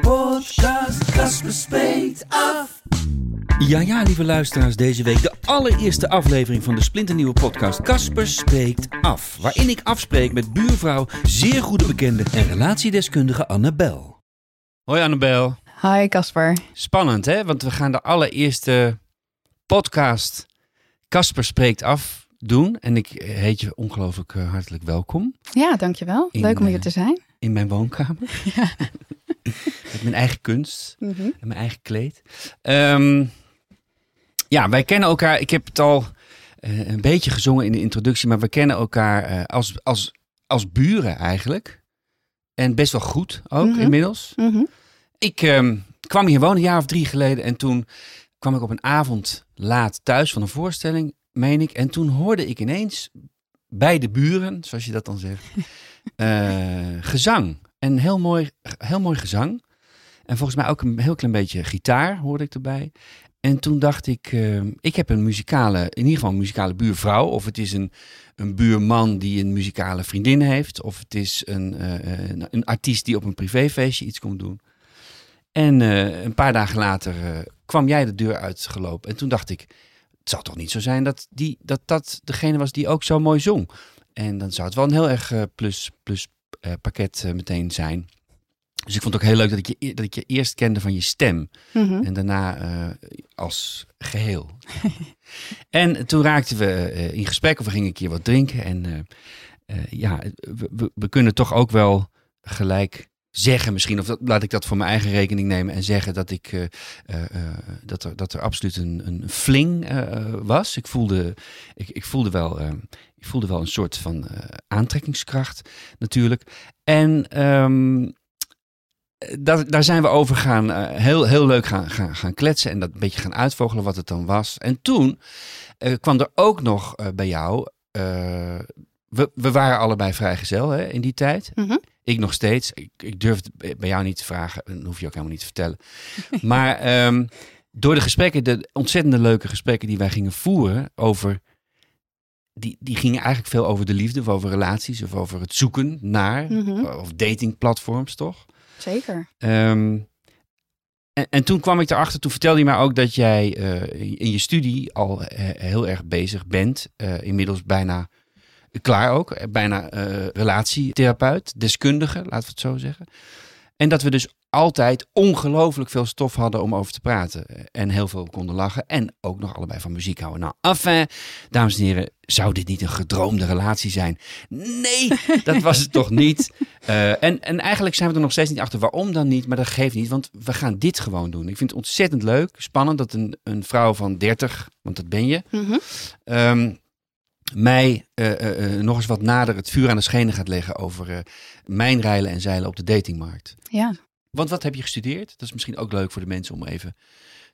Podcast, Casper spreekt af. Ja, ja, lieve luisteraars, deze week de allereerste aflevering van de splinternieuwe podcast Casper Spreekt Af. Waarin ik afspreek met buurvrouw, zeer goede bekende en relatiedeskundige Annabel. Hoi Annabel. Hi Casper. Spannend hè, want we gaan de allereerste podcast Casper Spreekt Af doen. En ik heet je ongelooflijk eh, hartelijk welkom Ja, dankjewel. In, Leuk om hier eh, te zijn. In mijn woonkamer. Met mijn eigen kunst. Mhm. En mijn eigen kleed. Ehm, ja, wij kennen elkaar. Ik heb het al eh, een beetje gezongen in de introductie, maar we kennen elkaar eh, als, als, als buren eigenlijk. En best wel goed ook Mhm. inmiddels. Mhm. Ik ehm, kwam hier wonen een jaar of drie geleden en toen kwam ik op een avond laat thuis van een voorstelling, meen ik. En toen hoorde ik ineens bij de buren, zoals je dat dan zegt, gezang. En heel mooi, heel mooi gezang. En volgens mij ook een heel klein beetje gitaar hoorde ik erbij. En toen dacht ik, eh, ik heb een muzikale, in ieder geval een muzikale buurvrouw. Of het is een, een buurman die een muzikale vriendin heeft. Of het is een, eh, een, een artiest die op een privéfeestje iets komt doen. En eh, een paar dagen later eh, kwam jij de deur uitgelopen. En toen dacht ik, het zal toch niet zo zijn dat die, dat, dat degene was die ook zo mooi zong. En dan zou het wel een heel erg eh, plus, plus eh, pakket eh, meteen zijn. Dus ik vond het ook heel leuk dat ik, je, e- dat ik je eerst kende van je stem. Mhm. En daarna als geheel. en toen raakten we in gesprek of we gingen een keer wat drinken. En ja, we, we kunnen toch ook wel gelijk zeggen misschien, of dat, laat ik dat voor mijn eigen rekening nemen en zeggen dat ik eh, eh, eh, dat, er, dat er absoluut een, een fling was. Ik voelde, ik, ik voelde wel, ik voelde wel een soort van aantrekkingskracht natuurlijk. En ehm, daar, daar zijn we over gaan, heel, heel leuk gaan, gaan, gaan kletsen en dat een beetje gaan uitvogelen wat het dan was. En toen kwam er ook nog bij jou, we, we waren allebei vrijgezel hè, in die tijd. Mhm. Ik nog steeds. Ik, ik durf het bij jou niet te vragen, dat hoef je ook helemaal niet te vertellen. maar ehm, door de gesprekken, de ontzettende leuke gesprekken die wij gingen voeren over die, die gingen eigenlijk veel over de liefde, of over relaties, of over het zoeken naar, Mhm. of datingplatforms, toch? Zeker. Ehm, en, en toen kwam ik erachter, toen vertelde je mij ook dat jij eh, in je studie al eh, heel erg bezig bent. eh, inmiddels bijna klaar ook, bijna eh, relatietherapeut, deskundige, laten we het zo zeggen. En dat we dus altijd ongelooflijk veel stof hadden om over te praten. En heel veel konden lachen. En ook nog allebei van muziek houden. Nou, enfin, dames en heren, zou dit niet een gedroomde relatie zijn? Nee, dat was het toch niet. Eh, en, en eigenlijk zijn we er nog steeds niet achter waarom dan niet. Maar dat geeft niet, want we gaan dit gewoon doen. Ik vind het ontzettend leuk, spannend dat een, een vrouw van 30, want dat ben je, ehm, mij eh, eh, eh, nog eens wat nader het vuur aan de schenen gaat leggen over mijn reilen en zeilen op de datingmarkt. Ja. Want wat heb je gestudeerd? Dat is misschien ook leuk voor de mensen om even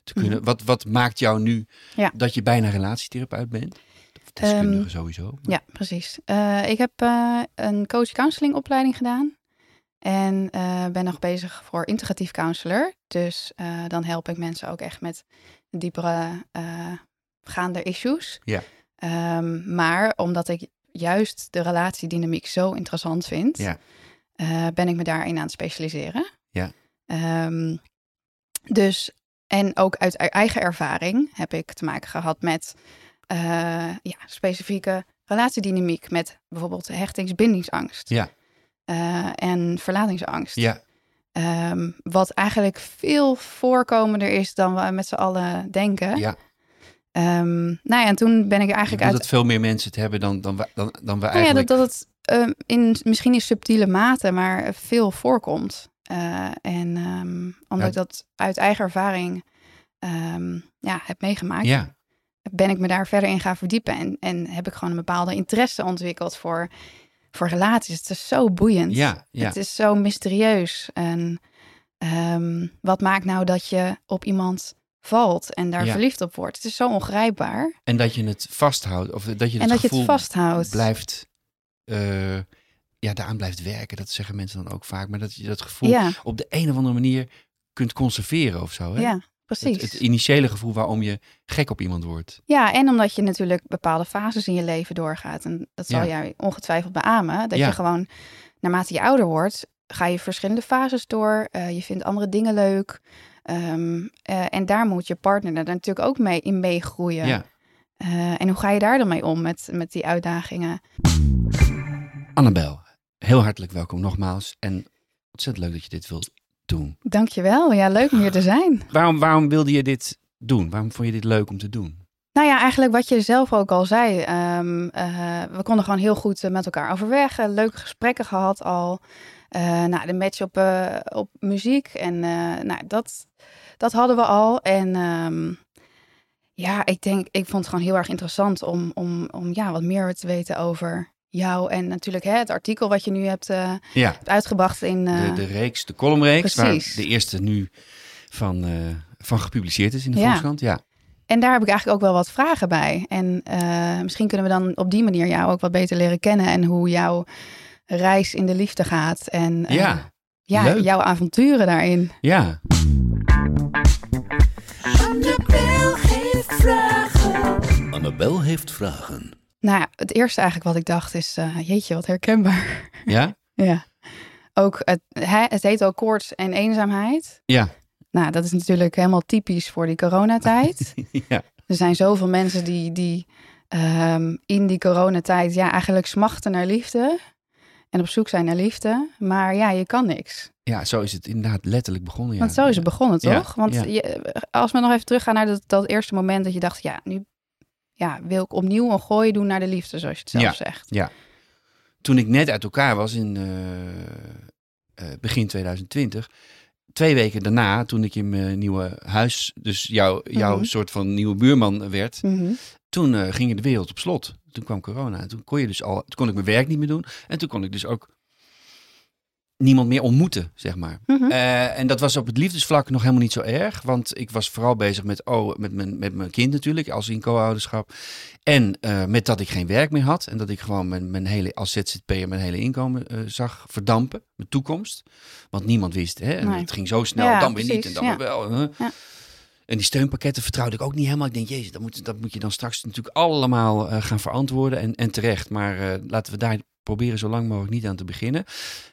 te kunnen. Wat, wat maakt jou nu Mhm. Ja. dat je bijna relatietherapeut bent? Deskundige Ehm, sowieso. maar- Ja, precies. Ik heb een coach-counseling opleiding gedaan. En ben nog bezig voor integratief counselor. Dus dan help ik mensen ook echt met diepere gaande issues. Ja. Ehm, maar omdat ik juist de relatiedynamiek zo interessant vind, Ja. eh, ben ik me daarin aan het specialiseren. Ja. Ehm, dus, en ook uit e- eigen ervaring heb ik te maken gehad met eh, ja, specifieke relatiedynamiek met bijvoorbeeld hechtingsbindingsangst. Ja. Eh, en verlatingsangst. Ja, Ehm, wat eigenlijk veel voorkomender is dan we met z'n allen denken. ja. Ehm, nou ja, en toen ben ik eigenlijk uit. dat veel meer mensen het hebben dan, dan, wij- dan, dan we Nou ja, eigenlijk... dat, dat het ehm, in, misschien in subtiele mate, maar veel voorkomt. Eh, en ehm, omdat Ja. ik dat uit eigen ervaring ja, heb meegemaakt, Ja, ben ik me daar verder in gaan verdiepen. En, en heb ik gewoon een bepaalde interesse ontwikkeld voor, voor relaties. Het is zo boeiend. ja, ja. Het is zo mysterieus. En wat maakt nou dat je op iemand valt en daar Ja. verliefd op wordt? Het is zo ongrijpbaar. En dat je het vasthoudt. Of dat je het en dat je het vasthoudt. blijft... eh, ja, daaraan blijft werken. Dat zeggen mensen dan ook vaak. Maar dat je dat gevoel Ja, op de een of andere manier kunt conserveren of zo. Hè? ja, precies. het initiële gevoel waarom je gek op iemand wordt. Ja, en omdat je natuurlijk bepaalde fases in je leven doorgaat. En dat zal Ja. jij ongetwijfeld beamen. Dat je gewoon, naarmate je ouder wordt, ga je verschillende fases door. Eh, je vindt andere dingen leuk. Ehm, eh, en daar moet je partner er natuurlijk ook mee in meegroeien. Ja. Eh, en hoe ga je daar dan mee om met, met die uitdagingen? Annabel, heel hartelijk welkom nogmaals. En ontzettend leuk dat je dit wilt doen. Dankjewel. Ja, leuk om hier te zijn. Waarom, waarom wilde je dit doen? Waarom vond je dit leuk om te doen? Nou ja, eigenlijk wat je zelf ook al zei. ehm, eh, we konden gewoon heel goed met elkaar overweg. leuke gesprekken gehad al. Eh, nou, de match op, eh, op muziek. En eh, nou, dat, dat hadden we al. En ehm, ja, ik denk, ik vond het gewoon heel erg interessant om, om, om ja, wat meer te weten over jou. En natuurlijk hè, het artikel wat je nu hebt, Ja, hebt uitgebracht in... de, de reeks, de columnreeks, waar de eerste nu van, van gepubliceerd is in de Ja. Volkskrant. Ja. En daar heb ik eigenlijk ook wel wat vragen bij. En misschien kunnen we dan op die manier jou ook wat beter leren kennen. En hoe jouw reis in de liefde gaat. En eh, Ja, ja, leuk. jouw avonturen daarin. ja. Annabel heeft vragen. Annabel heeft vragen. Nou ja, het eerste eigenlijk wat ik dacht is, eh, jeetje, wat herkenbaar. Ja? ja. Ook, het, hè, het heet ook koorts en eenzaamheid. Ja. Nou, dat is natuurlijk helemaal typisch voor die coronatijd. ja. er zijn zoveel mensen die, die ehm, in die coronatijd ja, eigenlijk smachten naar liefde. En op zoek zijn naar liefde. Maar ja, je kan niks. Ja, zo is het inderdaad letterlijk begonnen. Ja. Want zo is het begonnen, Ja, toch? Want ja. je, als we nog even teruggaan naar dat, dat eerste moment dat je dacht, ja, nu ja, wil ik opnieuw een gooi doen naar de liefde, zoals je het zelf Ja. zegt. Toen ik net uit elkaar was in eh, eh, begin 2020... Twee weken daarna, toen ik in mijn nieuwe huis, dus jouw jouw Mhm. soort van nieuwe buurman werd, Mhm. Toen eh, ging de wereld op slot. Toen kwam corona. En toen kon je dus al, toen kon ik mijn werk niet meer doen. En toen kon ik dus ook niemand meer ontmoeten, zeg maar. Mhm. Eh, en dat was op het liefdesvlak nog helemaal niet zo erg. Want ik was vooral bezig met, oh, met, mijn, met mijn kind natuurlijk, als in co-ouderschap. En eh, met dat ik geen werk meer had. En dat ik gewoon mijn, mijn hele, als ZZP'er mijn hele inkomen zag verdampen. Mijn toekomst. Want niemand wist. Hè? En Nee. het ging zo snel. Ja, dan weer niet precies, en dan ja. weer wel. Ja. En die steunpakketten vertrouwde ik ook niet helemaal. Ik denk, jezus, dat moet, dat moet je dan straks natuurlijk allemaal eh, gaan verantwoorden. En, en terecht. Maar eh, laten we daar proberen zo lang mogelijk niet aan te beginnen.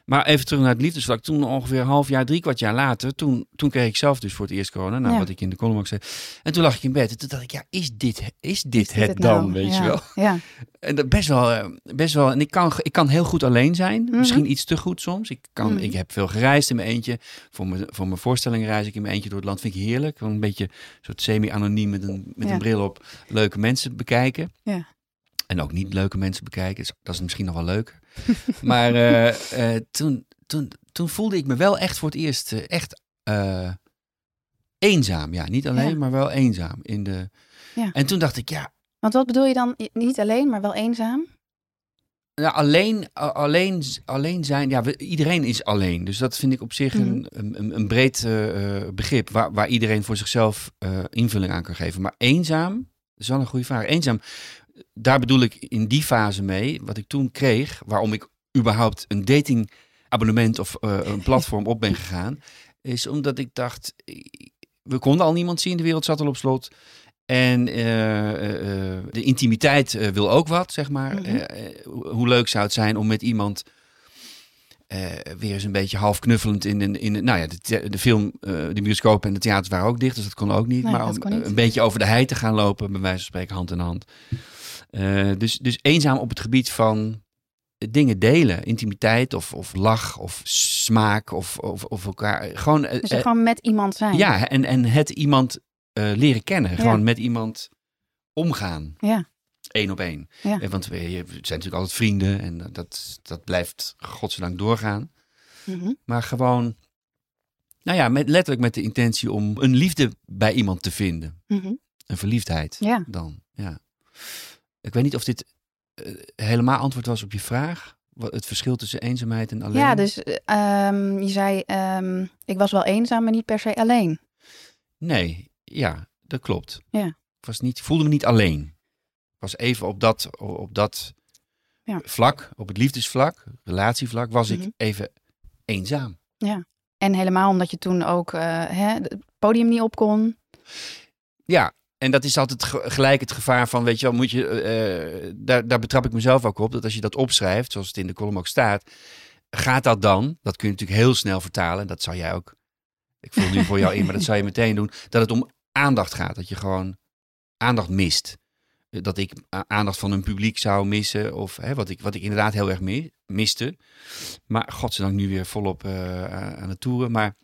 Maar even terug naar het liefdesvlak. Toen ongeveer een half jaar, drie kwart jaar later, toen, toen kreeg ik zelf dus voor het eerst corona. Nou, Ja. wat ik in de column ook zei. En toen lag ik in bed. En toen dacht ik, ja, is dit, is dit Is het dan, nou? weet ja. je wel? Ja, En dat best wel, eh, best wel. En ik kan, ik kan heel goed alleen zijn. Mhm. Misschien iets te goed soms. Ik, kan, Mhm. ik heb veel gereisd in mijn eentje. Voor mijn, voor mijn voorstellingen reis ik in mijn eentje door het land. Vind ik heerlijk. Een beetje soort semi-anoniem met, een, met Ja. een bril op. Leuke mensen bekijken. Ja. En ook niet leuke mensen bekijken. Dus Dat is misschien nog wel leuker. maar eh, eh, toen, toen, toen voelde ik me wel echt voor het eerst eh, echt eenzaam. Ja, niet alleen, Ja. maar wel eenzaam. In de... Ja. En toen dacht ik, ja, want wat bedoel je dan? Niet alleen, maar wel eenzaam? Nou, alleen, alleen, alleen zijn, ja, we- iedereen is alleen. Dus dat vind ik op zich een, een, een breed begrip waar, waar iedereen voor zichzelf invulling aan kan geven. Maar eenzaam, dat is wel een goede vraag. Eenzaam, daar bedoel ik in die fase mee, wat ik toen kreeg, waarom ik überhaupt een datingabonnement of eh, een platform op ben gegaan, is omdat ik dacht, we konden al niemand zien, de wereld zat al op slot. En eh, eh, de intimiteit wil ook wat, zeg maar. Mhm. Hoe leuk zou het zijn om met iemand weer eens een beetje half knuffelend in een. In, nou ja, de, film, de bioscoop en de theaters waren ook dicht, dus dat kon ook niet. Nee, maar om niet. een beetje over de hei te gaan lopen, bij wijze van spreken, hand in hand. Eh, dus, dus eenzaam op het gebied van dingen delen, intimiteit of, of lach of smaak of, of, of elkaar. Gewoon, eh, Dus eh, gewoon met iemand zijn. ja, en, en het iemand eh, leren kennen. Ja. Gewoon met iemand omgaan. Ja. Eén op één. Ja. Eh, Want we, zijn natuurlijk altijd vrienden en dat, dat blijft godzijdank doorgaan. Mhm. Maar gewoon, nou ja, met, letterlijk met de intentie om een liefde bij iemand te vinden. Mhm. Een verliefdheid Ja. dan. Ja. Ik weet niet of dit eh, helemaal antwoord was op je vraag. Wat- Het verschil tussen eenzaamheid en alleen. Ja, dus eh, ehm, je zei, ehm, ik was wel eenzaam, maar niet per se alleen. Nee, ja, dat klopt. Ja. Ik was niet, voelde me niet alleen. Ik was even op dat, op dat Ja. vlak, op het liefdesvlak, relatievlak, was Mhm. ik even eenzaam. En helemaal omdat je toen ook eh, hè, het podium niet op kon. Ja, en dat is altijd ge- gelijk het gevaar van, weet je wel, moet je, eh, daar, daar betrap ik mezelf ook op, dat als je dat opschrijft, zoals het in de column ook staat, gaat dat dan, dat kun je natuurlijk heel snel vertalen, dat zou jij ook, ik voel nu voor jou in, maar dat zou je meteen doen, dat het om aandacht gaat, dat je gewoon aandacht mist. Eh, Dat ik aandacht van een publiek zou missen, of hè, wat, ik, wat ik inderdaad heel erg mi- miste. Maar godzijdank nu weer volop eh, aan het toeren, maar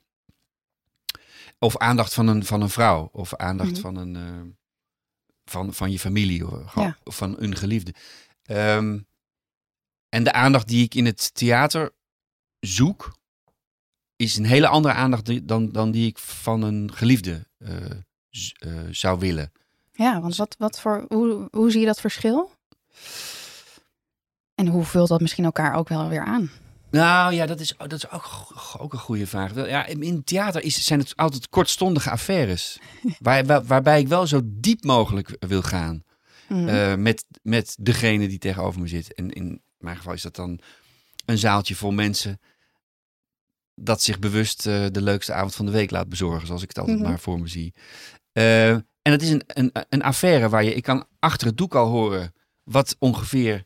of aandacht van een, van een vrouw. Of aandacht Mhm. van, een, eh, van, van je familie. Ja. Of van een geliefde. Ehm, en de aandacht die ik in het theater zoek... is een hele andere aandacht die- dan, dan die ik van een geliefde eh, eh, zou willen. Ja, want wat, wat voor, hoe, hoe zie je dat verschil? En hoe vult dat misschien elkaar ook wel weer aan? Nou ja, dat is, dat is ook, ook een goede vraag. Ja, in theater is, zijn het altijd kortstondige affaires. waar, waar- waarbij ik wel zo diep mogelijk wil gaan. Mhm. eh, met, met degene die tegenover me zit. En in mijn geval is dat dan een zaaltje vol mensen dat zich bewust eh, de leukste avond van de week laat bezorgen, zoals ik het altijd Mhm. maar voor me zie. Eh, en het is een, een, een affaire waar je, ik kan achter het doek al horen wat ongeveer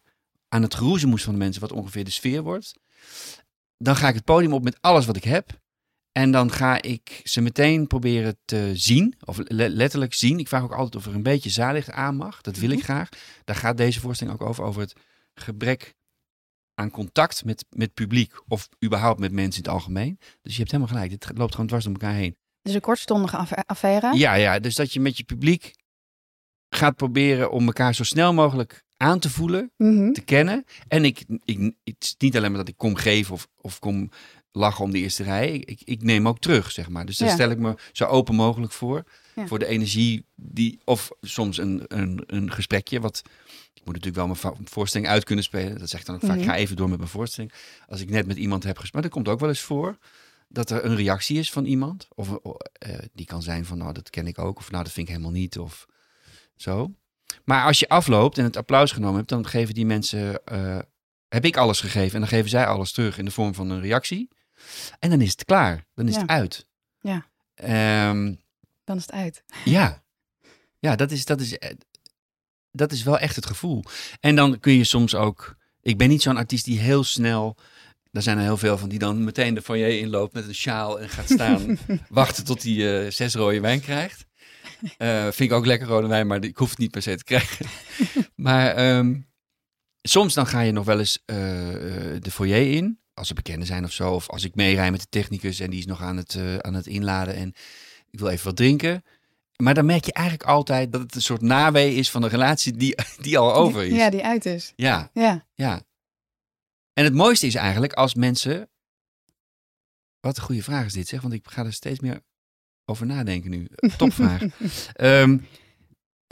aan het geroezemoes van de mensen, wat ongeveer de sfeer wordt. Dan ga ik het podium op met alles wat ik heb. En dan ga ik ze meteen proberen te zien, of le- letterlijk zien. Ik vraag ook altijd of er een beetje zaallicht aan mag. Dat wil ik Mhm. graag. Daar gaat deze voorstelling ook over, over het gebrek aan contact met, met publiek. Of überhaupt met mensen in het algemeen. Dus je hebt helemaal gelijk, dit loopt gewoon dwars door elkaar heen. Dus een kortstondige affa- affaire. Ja, ja, dus dat je met je publiek gaat proberen om elkaar zo snel mogelijk aan te voelen Mhm. te kennen. En ik, ik, het is niet alleen maar dat ik kom geven of, of kom lachen om de eerste rij. Ik, ik neem ook terug, zeg maar. Dus daar Ja. stel ik me zo open mogelijk voor. Ja. Voor de energie die, of soms een, een, een gesprekje. Wat, ik moet natuurlijk wel mijn voorstelling uit kunnen spelen. Dat zeg ik dan ook vaak, Mhm. ga even door met mijn voorstelling. Als ik net met iemand heb gesproken, dat komt ook wel eens voor. Dat er een reactie is van iemand. Of eh, die kan zijn van, nou, dat ken ik ook. Of nou, dat vind ik helemaal niet. Of zo. Maar als je afloopt en het applaus genomen hebt, dan geven die mensen, eh, heb ik alles gegeven en dan geven zij alles terug in de vorm van een reactie. En dan is het klaar, dan is Ja. het uit. Ja. Ehm, Dan is het uit. ja, ja dat, is, dat, is, eh, dat is wel echt het gevoel. En dan kun je soms ook, ik ben niet zo'n artiest die heel snel, daar zijn er heel veel van, die dan meteen de foyer inloopt met een sjaal en gaat staan, wachten tot hij eh, zes rode wijn krijgt. Eh, vind ik ook lekker rode wijn, maar ik hoef het niet per se te krijgen. maar ehm, soms dan ga je nog wel eens eh, eh, de foyer in, als er bekenden zijn of zo. Of als ik meerij met de technicus en die is nog aan het, aan het inladen en ik wil even wat drinken. Maar dan merk je eigenlijk altijd dat het een soort nawee is van een relatie die, die al over is. Ja, die uit is. ja, Ja. ja. En het mooiste is eigenlijk als mensen. Wat een goede vraag is dit, zeg, want ik ga er steeds meer over nadenken nu. Topvraag. Ehm,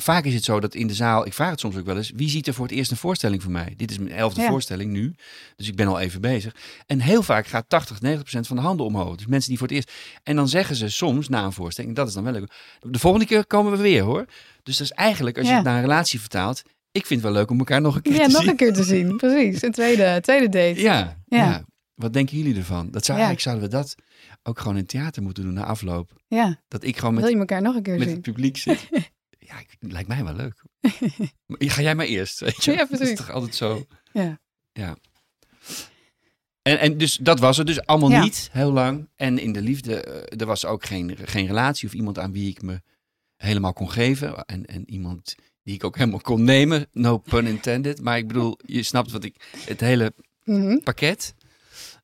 vaak is het zo dat in de zaal, ik vraag het soms ook wel eens, wie ziet er voor het eerst een voorstelling van mij? Dit is mijn elfde Ja. voorstelling nu, dus ik ben al even bezig. En heel vaak gaat 80, 90 procent van de handen omhoog. Dus mensen die voor het eerst. En dan zeggen ze soms na een voorstelling, dat is dan wel leuk. De volgende keer komen we weer hoor. Dus dat is eigenlijk, als je Ja. het naar een relatie vertaalt, ik vind het wel leuk om elkaar nog een keer Ja, te nog zien. een keer te zien. Precies. Een tweede, tweede date. Ja, Ja. ja. Wat denken jullie ervan? Dat zou, Ja. Eigenlijk zouden we dat ook gewoon in theater moeten doen na afloop. Ja. Dat ik gewoon Wil met, je elkaar nog een keer met zien? het publiek zit. ja, ik, lijkt mij wel leuk. Ga jij maar eerst, weet je? Ja, Dat is precies. toch altijd zo. Ja. Ja. En, en dus dat was het dus allemaal Ja. niet, heel lang. En in de liefde, eh, er was ook geen, geen relatie of iemand aan wie ik me helemaal kon geven. En, en iemand die ik ook helemaal kon nemen. No pun intended. Maar ik bedoel, je snapt wat ik, het hele Mhm. pakket.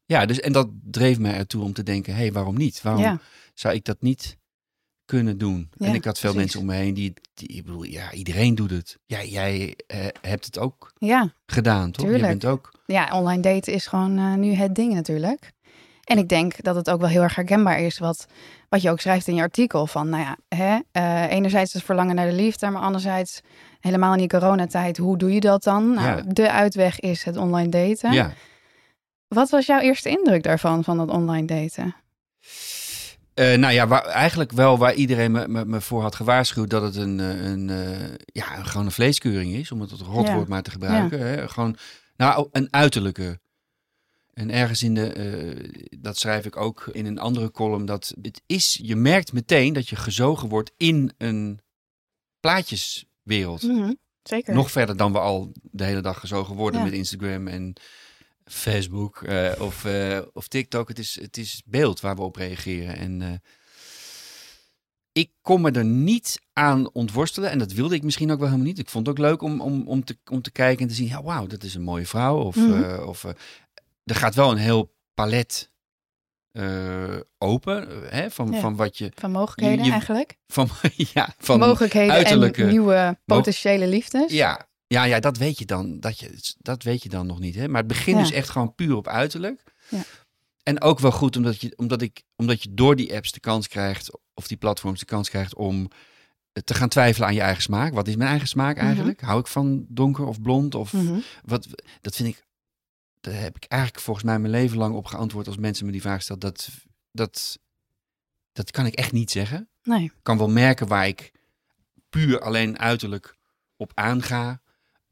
Ja, dus en dat dreef mij ertoe om te denken, hé, hey, waarom niet? Waarom Ja. zou ik dat niet kunnen doen? en ik had veel precies. mensen om me heen die, die, ik bedoel, ja, iedereen doet het. Ja, jij eh, hebt het ook Ja. gedaan, toch? Tuurlijk. Je bent ook, ja, online daten is gewoon eh, nu het ding natuurlijk. En ik denk dat het ook wel heel erg herkenbaar is wat, wat je ook schrijft in je artikel. Van, nou ja, hè, eh, enerzijds het verlangen naar de liefde, maar anderzijds helemaal in die coronatijd, hoe doe je dat dan? Nou, Ja. de uitweg is het online daten. ja, Wat was jouw eerste indruk daarvan, van dat online daten? Eh, nou ja, waar, eigenlijk wel waar iedereen me, me, me voor had gewaarschuwd dat het een, eh, een, eh, ja, een- gewoon een vleeskeuring is, om het rotwoord maar te gebruiken. Hè? Gewoon, nou, een uiterlijke. En ergens in de, dat schrijf ik ook in een andere column, dat het is, je merkt meteen dat je gezogen wordt in een plaatjeswereld. Mhm, Zeker. Nog verder dan we al de hele dag gezogen worden Ja. met Instagram en Facebook eh, of, eh, of TikTok. Het is, het is beeld waar we op reageren. En eh, ik kon me er niet aan ontworstelen. En dat wilde ik misschien ook wel helemaal niet. Ik vond het ook leuk om, om, om, te, om te kijken en te zien. Ja, wauw, dat is een mooie vrouw. Of, Mhm. of er gaat wel een heel palet open hè, van, Ja. van wat je... Van mogelijkheden Je- je- eigenlijk. Van, ja, van, mogelijkheden uiterlijke- en nieuwe potentiële liefdes. Ja, ja, ja, dat weet je dan. Dat, je, dat weet je dan nog niet. Hè? Maar het begint Ja. dus echt gewoon puur op uiterlijk. Ja. En ook wel goed omdat je, omdat, ik, omdat je door die apps de kans krijgt, of die platforms de kans krijgt om te gaan twijfelen aan je eigen smaak. Wat is mijn eigen smaak Mhm. eigenlijk? Hou ik van donker of blond? Of Mhm. wat? Dat vind ik. Daar heb ik eigenlijk volgens mij mijn leven lang op geantwoord als mensen me die vraag stellen. Dat, dat, dat kan ik echt niet zeggen Nee. kan wel merken waar ik puur alleen uiterlijk op aanga.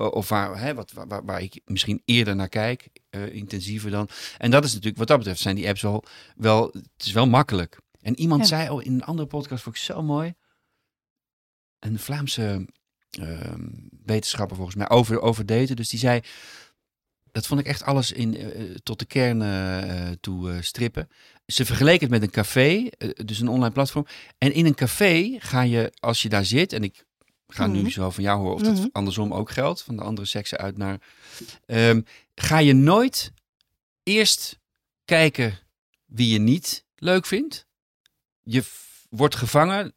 O- Of waar, hè, wat, waar, ik misschien eerder naar kijk, eh, intensiever dan. En dat is natuurlijk, wat dat betreft, zijn die apps wel, wel het is wel makkelijk. En iemand Ja. zei al in een andere podcast, vond ik zo mooi. Een Vlaamse ehm, wetenschapper volgens mij, over, over daten. Dus die zei, dat vond ik echt alles in, eh, tot de kern eh, eh, toe eh, strippen. Ze vergeleken het met een café, eh, dus een online platform. En in een café ga je, als je daar zit, en ik ga Mhm. nu zo van jou horen of Mhm. dat andersom ook geldt, van de andere seksen uit naar, ehm, ga je nooit eerst kijken wie je niet leuk vindt. Je wordt gevangen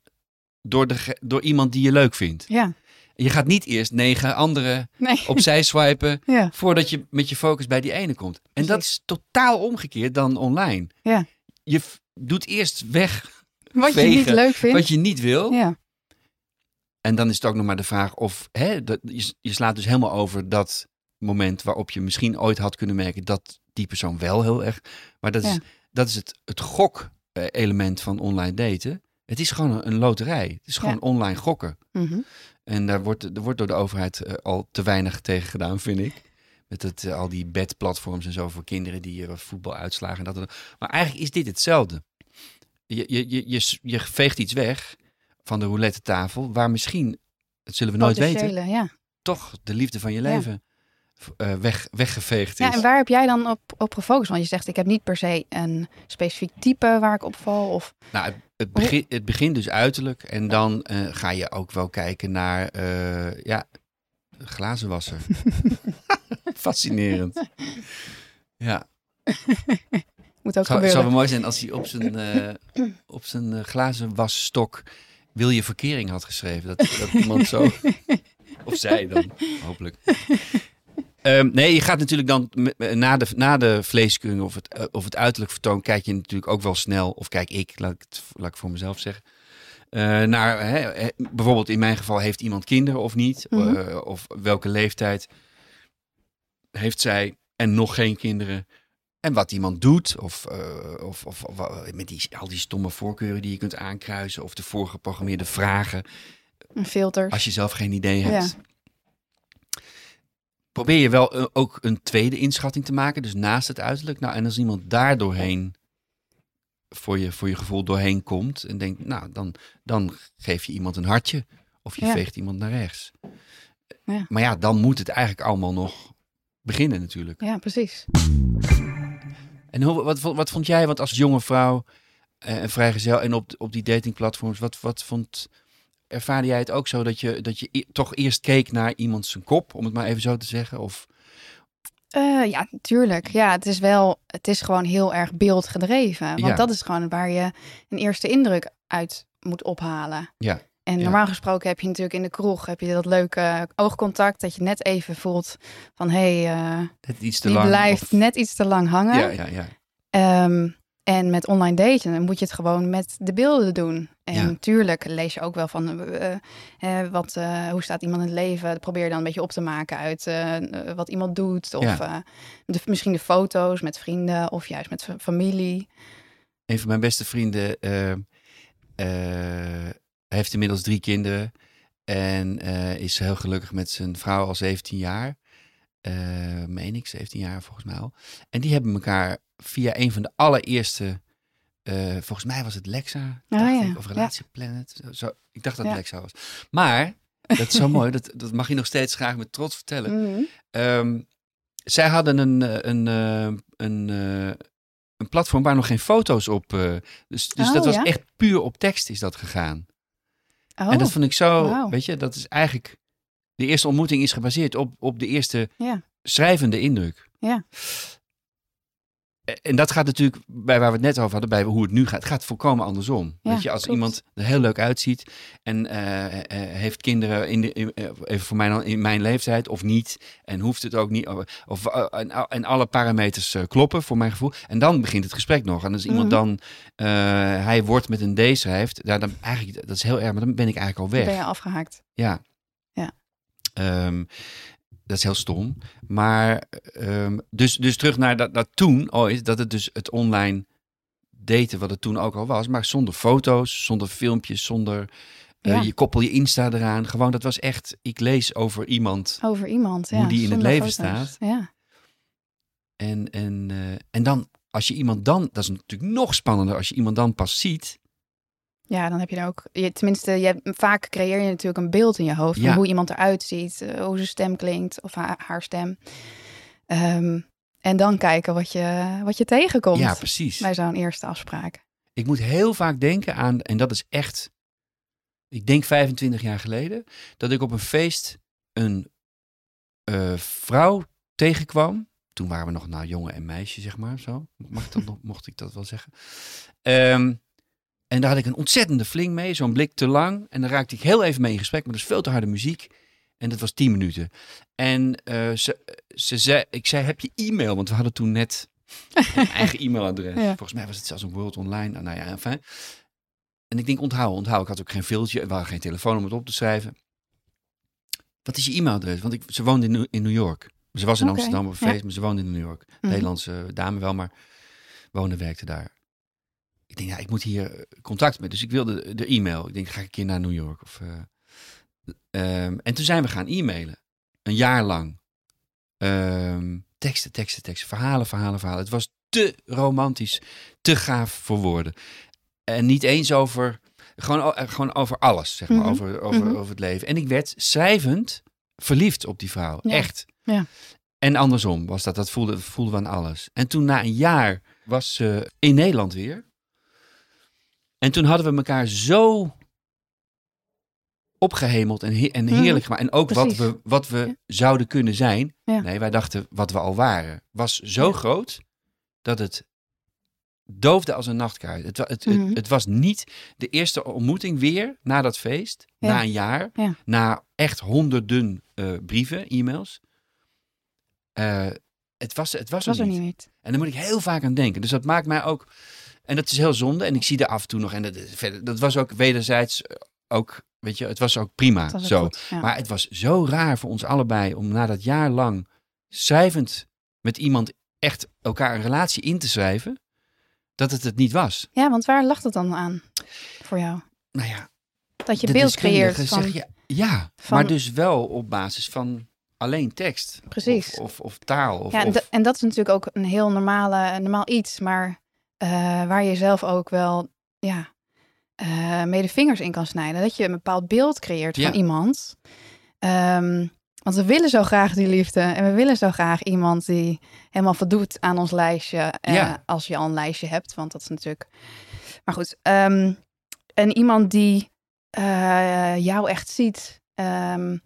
door, de, door iemand die je leuk vindt. Ja. Je gaat niet eerst negen anderen Nee. opzij swipen Ja. voordat je met je focus bij die ene komt. En dat is totaal omgekeerd dan online. Ja. Je doet eerst weg Wat je niet leuk vindt. wat je niet wil. Ja. En dan is het ook nog maar de vraag of hè, dat, je, je slaat dus helemaal over dat moment waarop je misschien ooit had kunnen merken dat die persoon wel heel erg. Maar dat is, dat is het, het gok-element van online daten. Het is gewoon een, een loterij. Het is gewoon Ja. online gokken. Mhm. En daar wordt, er wordt door de overheid eh, al te weinig tegen gedaan, vind ik. Met het, eh, al die bedplatforms en zo voor kinderen die uh, voetbal uitslagen. En dat, en dat. Maar eigenlijk is dit hetzelfde. Je, je, je, je, je veegt iets weg van de roulette tafel, waar misschien, dat zullen we nooit weten, Ja. toch de liefde van je leven eh, weg, weggeveegd is. ja, en waar heb jij dan op, op gefocust? Want je zegt, ik heb niet per se een specifiek type waar ik op val. Of... Nou, het, het, begin, het begint dus uiterlijk en dan eh, ga je ook wel kijken naar, eh, ja, glazenwasser. Fascinerend. Ja, Moet ook zou, gebeuren. zou wel mooi zijn als hij op zijn, op zijn eh, glazenwasstok wil je verkering had geschreven. Dat, dat iemand zo, of zij dan, hopelijk. Ehm, nee, je gaat natuurlijk dan met- na de, na de vleeskeuring of het, eh, of het uiterlijk vertoon, kijk je natuurlijk ook wel snel, of kijk ik, laat ik het laat ik voor mezelf zeggen. eh, naar hè, bijvoorbeeld in mijn geval, heeft iemand kinderen of niet? Mhm. Eh, of welke leeftijd heeft zij en nog geen kinderen? En wat iemand doet, of, eh, of, of, of, eh, met die, al die stomme voorkeuren die je kunt aankruisen, of de voorgeprogrammeerde vragen, Een filters. als je zelf geen idee Ja. hebt. Probeer je wel eh, ook een tweede inschatting te maken, dus naast het uiterlijk. Nou, en als iemand daar doorheen, voor je, voor je gevoel doorheen komt en denkt, nou, dan, dan geef je iemand een hartje. Of je Ja. veegt iemand naar rechts. Ja. Maar ja, dan moet het eigenlijk allemaal nog beginnen natuurlijk. Ja, precies. En hoe, wat, wat, wat vond jij, want als jonge vrouw eh, en vrijgezel en op, op die datingplatforms, wat, wat vond, ervaarde jij het ook zo dat je, dat je e- toch eerst keek naar iemand zijn kop, om het maar even zo te zeggen? Of, Eh, ja, tuurlijk. Ja, het is wel, het is gewoon heel erg beeldgedreven. Want Ja. dat is gewoon waar je een eerste indruk uit moet ophalen. Ja, En ja. normaal gesproken heb je natuurlijk in de kroeg heb je dat leuke oogcontact dat je net even voelt van hé, hey, eh, het iets te die lang. blijft of- net iets te lang hangen. Ja, ja, ja. Ehm, En met online daten dan moet je het gewoon met de beelden doen. En Ja. natuurlijk lees je ook wel van eh, eh, wat, hoe staat iemand in het leven. Probeer je dan een beetje op te maken uit wat iemand doet. Of Ja. de, misschien de foto's met vrienden of juist met fa- familie. Een van mijn beste vrienden heeft inmiddels drie kinderen. En eh, is heel gelukkig met zijn vrouw al 17 jaar. Eh meen ik, 17 jaar volgens mij al. En die hebben elkaar via een van de allereerste... eh, volgens mij was het Lexa, Ah, ja. ik, of Ja. Relatieplanet. Zo, ik dacht dat het Ja. Lexa was. Maar, dat is zo mooi, dat, dat mag je nog steeds graag met trots vertellen. Mhm. Ehm, zij hadden een, een, een, eh, een platform waar nog geen foto's op. dus dus Oh, dat was echt puur op tekst is dat gegaan. Oh, En dat vond ik zo, weet je, dat is eigenlijk. De eerste ontmoeting is gebaseerd op, op de eerste Ja. schrijvende indruk. Ja. Eh, En dat gaat natuurlijk, bij waar we het net over hadden, bij hoe het nu gaat, het gaat volkomen andersom. Ja, Weet je, als klopt. iemand er heel leuk uitziet en eh, eh, heeft kinderen in de, in- even voor mij dan in mijn leeftijd of niet, en hoeft het ook niet, of, en, en alle parameters kloppen voor mijn gevoel, en dan begint het gesprek nog. En als iemand Mhm. dan hij wordt met een D schrijft, ja, dan eigenlijk, dat is heel erg, maar dan ben ik eigenlijk al Dan weg. ben je afgehaakt. Ja. Ja. Ehm, dat is heel stom. Maar ehm, dus, dus terug naar dat, dat toen ooit, dat het dus het online daten, wat het toen ook al was, maar zonder foto's, zonder filmpjes, zonder eh, je koppel je Insta eraan. Gewoon, dat was echt, ik lees over iemand Over iemand, Hoe ja. die in het leven foto's. staat. Ja. en, en, eh, en dan, als je iemand dan, dat is natuurlijk nog spannender, als je iemand dan pas ziet. Ja, dan heb je er ook. Je, tenminste, je, vaak creëer je natuurlijk een beeld in je hoofd van hoe iemand eruit ziet, eh, hoe zijn stem klinkt of haar, haar stem. Ehm, en dan kijken wat je, wat je tegenkomt Ja, precies. bij zo'n eerste afspraak. Ik moet heel vaak denken aan, en dat is echt, ik denk 25 jaar geleden, dat ik op een feest een eh, vrouw tegenkwam. Toen waren we nog nou jongen en meisje, zeg maar. Zo. Mag ik dat nog, mocht ik dat wel zeggen. Ehm, en daar had ik een ontzettende fling mee, zo'n blik te lang. En dan raakte ik heel even mee in gesprek, maar dat is veel te harde muziek. En dat was 10 minuten. En eh, ze, ze zei, ik zei, heb je e-mail? Want we hadden toen net een eigen e-mailadres. Ja. Volgens mij was het zelfs een World Online. Nou ja, enfin. En ik denk, onthoud, onthoud. Ik had ook geen filtje, we hadden geen telefoon om het op te schrijven. Wat is je e-mailadres? Want ik, ze woonde in, New- in New York. Ze was in Amsterdam op ja. feest, maar ze woonde in New York. Mhm. Nederlandse dame wel, maar woonde, werkte daar. Ik denk, ja, ik moet hier contact met. Dus ik wilde de, de e-mail. Ik denk, ga ik een keer naar New York? Of, eh, ehm, en toen zijn we gaan e-mailen. Een jaar lang. Ehm, teksten, teksten, teksten. Verhalen, verhalen, verhalen. Het was te romantisch. Te gaaf voor woorden. En niet eens over... Gewoon, eh, gewoon over alles, zeg maar. Mhm. Over, over, Mhm. over het leven. En ik werd schrijvend verliefd op die vrouw. Ja. Echt. Ja. En andersom was dat. Dat voelde, voelde we aan alles. En toen na een jaar was ze in Nederland weer. En toen hadden we elkaar zo opgehemeld en, he- en Mhm. heerlijk gemaakt. En ook wat we, wat we zouden kunnen zijn. Ja. Nee, wij dachten wat we al waren. Was zo Ja. groot dat het doofde als een nachtkaart. Het, het, Mhm. het, het was niet de eerste ontmoeting weer na dat feest. Na een jaar. Ja. Na echt honderden eh, brieven, e-mails. Eh, het was, het was, was er niet. niet. En daar moet ik heel vaak aan denken. Dus dat maakt mij ook. En dat is heel zonde. En ik zie er af en toe nog. En dat, verder, dat was ook wederzijds eh, ook. Weet je, het was ook prima. Dat was zo. goed, ja. Maar het was zo raar voor ons allebei om na dat jaar lang schrijvend met iemand echt elkaar een relatie in te schrijven. Dat het het niet was. Ja, want waar lag het dan aan voor jou? Nou ja, Dat je beeld creëert van... zegt, ja, ja van- maar dus wel op basis van alleen tekst. Precies. Of, of, of taal. Of, Ja, en, of- en dat is natuurlijk ook een heel normale, normaal iets, maar eh, waar je zelf ook wel ja, eh, mee de vingers in kan snijden. Dat je een bepaald beeld creëert Ja. van iemand. Ehm, want we willen zo graag die liefde en we willen zo graag iemand die helemaal voldoet aan ons lijstje. eh, Ja. Als je al een lijstje hebt, want dat is natuurlijk. Maar goed, ehm, en iemand die eh, jou echt ziet. ehm,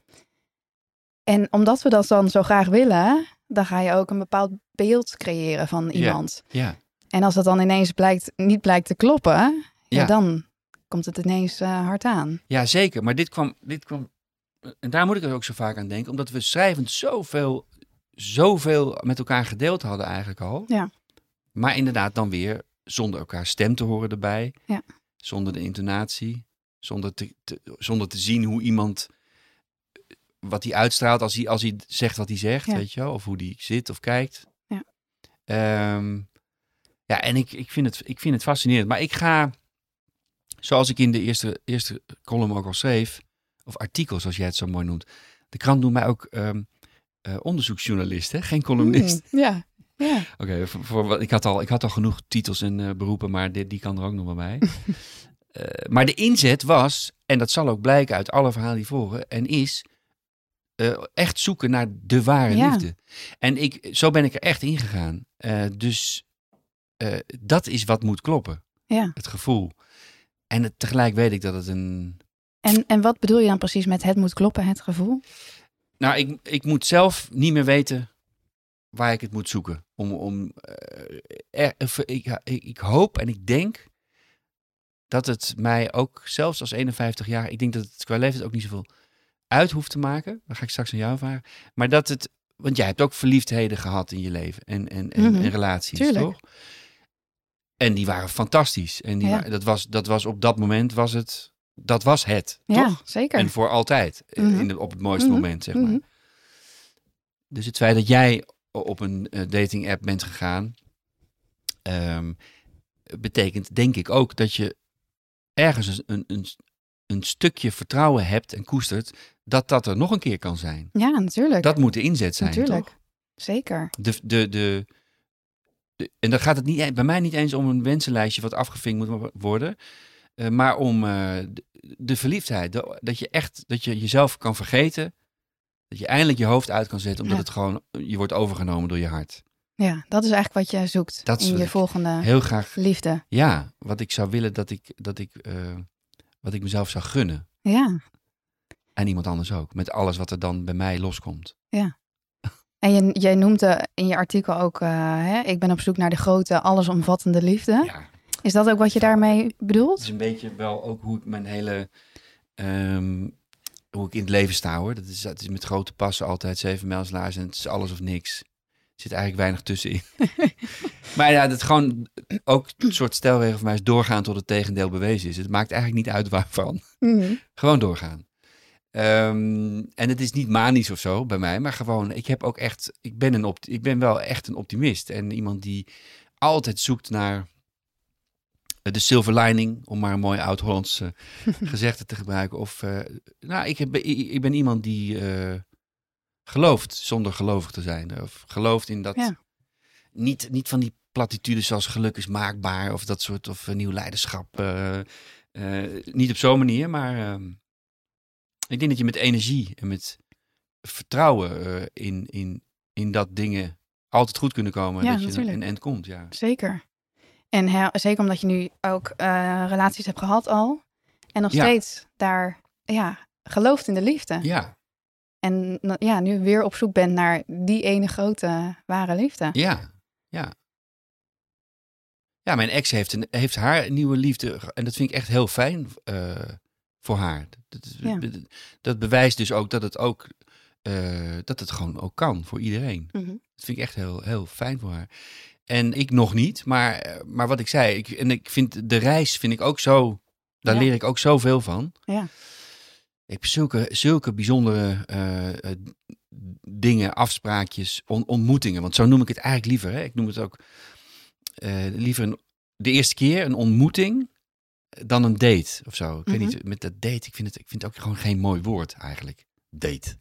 en omdat we dat dan zo graag willen, dan ga je ook een bepaald beeld creëren van Ja. iemand. ja, En als dat dan ineens blijkt, niet blijkt te kloppen, ja. Ja. dan komt het ineens eh, hard aan. ja, zeker. Maar dit kwam, dit kwam. En daar moet ik er ook zo vaak aan denken. Omdat we schrijvend zoveel, zoveel met elkaar gedeeld hadden eigenlijk al. Ja. Maar inderdaad dan weer zonder elkaar stem te horen erbij. Ja. Zonder de intonatie. Zonder te, te- zonder te zien hoe iemand, wat hij uitstraalt als hij, als hij zegt wat hij zegt, Ja. weet je wel. Of hoe hij zit of kijkt. Ja. Ehm, ja, en ik, ik, vind het, ik vind het fascinerend. Maar ik ga, zoals ik in de eerste, eerste column ook al schreef, of artikel zoals jij het zo mooi noemt. De krant noemt mij ook eh, onderzoeksjournalist, hè? geen columnist. Mm, ja, ja. Oké, voor, ik, had al, ik had al genoeg titels en eh, beroepen, maar dit, die kan er ook nog wel bij. Eh, maar de inzet was, en dat zal ook blijken uit alle verhalen die volgen, en is echt zoeken naar de ware Ja. liefde. En ik, zo ben ik er echt ingegaan. Dus eh, dat is wat moet kloppen, ja. het gevoel. En het, tegelijk weet ik dat het een... En, en wat bedoel je dan precies met het moet kloppen, het gevoel? Nou, ik, ik moet zelf niet meer weten waar ik het moet zoeken. Om, om, eh, er- ik, ik, hoop en ik denk dat het mij ook, zelfs als 51 jaar, ik denk dat het qua leeftijd ook niet zoveel uit hoeft te maken. Dan ga ik straks aan jou vragen. Maar dat het, want jij hebt ook verliefdheden gehad in je leven en, en, en, en relaties, tuurlijk. toch? En die waren fantastisch. En die Ja. dat, was, dat was op dat moment, was het, dat was het, Ja, toch? zeker. En voor altijd, eh, Mhm. in de, op het mooiste Mhm, moment, zeg maar. Mhm. Dus het feit dat jij op een eh, dating app bent gegaan, ehm, betekent denk ik ook dat je ergens een, een, een, een stukje vertrouwen hebt en koestert dat dat er nog een keer kan zijn. Ja, natuurlijk. Dat moet de inzet zijn, natuurlijk. toch? Zeker. De, de, de, de- en dan gaat het niet, e- bij mij niet eens om een wensenlijstje wat afgevinkt moet worden, eh, maar om eh, de, de verliefdheid. De- dat je echt, dat je jezelf kan vergeten, dat je eindelijk je hoofd uit kan zetten, omdat Ja. het gewoon, je wordt overgenomen door je hart. Ja, dat is eigenlijk wat je zoekt Dat in je volgende Heel graag, liefde. ja, wat ik zou willen dat ik, dat ik, eh, wat ik mezelf zou gunnen. Ja. En iemand anders ook, met alles wat er dan bij mij loskomt. En je, jij noemde in je artikel ook, eh, hè, ik ben op zoek naar de grote, allesomvattende liefde. Ja. Is dat ook wat je daarmee Het bedoelt? is een beetje wel ook hoe ik mijn hele. ehm, hoe ik in het leven sta hoor. Dat is, het is met grote passen altijd zeven mijlslaars en het is alles of niks. Er zit eigenlijk weinig tussenin. maar ja, dat gewoon ook een soort stelregel voor mij is doorgaan tot het tegendeel bewezen is. Het maakt eigenlijk niet uit waarvan. Mhm. Gewoon doorgaan. Ehm, en het is niet manisch of zo bij mij, maar gewoon, ik heb ook echt, ik ben, een opt ik ben wel echt een optimist. En iemand die altijd zoekt naar de silver lining, om maar een mooi oud-Hollands eh, gezegde te gebruiken. Of, eh, nou, ik, heb, ik, ik ben iemand die eh, gelooft zonder gelovig te zijn. Of gelooft in dat, Ja. niet, niet van die platitudes zoals geluk is maakbaar of dat soort, of nieuw leiderschap. niet op zo'n manier, maar ehm, ik denk dat je met energie en met vertrouwen eh, in, in, in dat dingen altijd goed kunnen komen. Ja, dat je natuurlijk. een end komt, ja. Zeker. En zeker omdat je nu ook eh, relaties hebt gehad al. En nog Ja. steeds daar ja, gelooft in de liefde. Ja, En ja, nu weer op zoek bent naar die ene grote ware liefde. ja, ja. Ja, mijn ex heeft, een, heeft haar nieuwe liefde en dat vind ik echt heel fijn eh, voor haar. Dat, Ja. dat bewijst dus ook dat het ook eh, dat het gewoon ook kan voor iedereen. Mhm. Dat vind ik echt heel, heel fijn voor haar. En ik nog niet, maar, eh, maar wat ik zei, ik, en ik vind de reis vind ik ook zo, daar Ja. leer ik ook zoveel van. Ja. Ik heb zulke, zulke bijzondere eh, dingen, afspraakjes, on- ontmoetingen. Want zo noem ik het eigenlijk liever. Hè? Ik noem het ook liever een, de eerste keer een ontmoeting dan een date of zo. Ik weet Mhm. niet, met dat date, ik vind, het, ik vind het ook gewoon geen mooi woord eigenlijk. Date.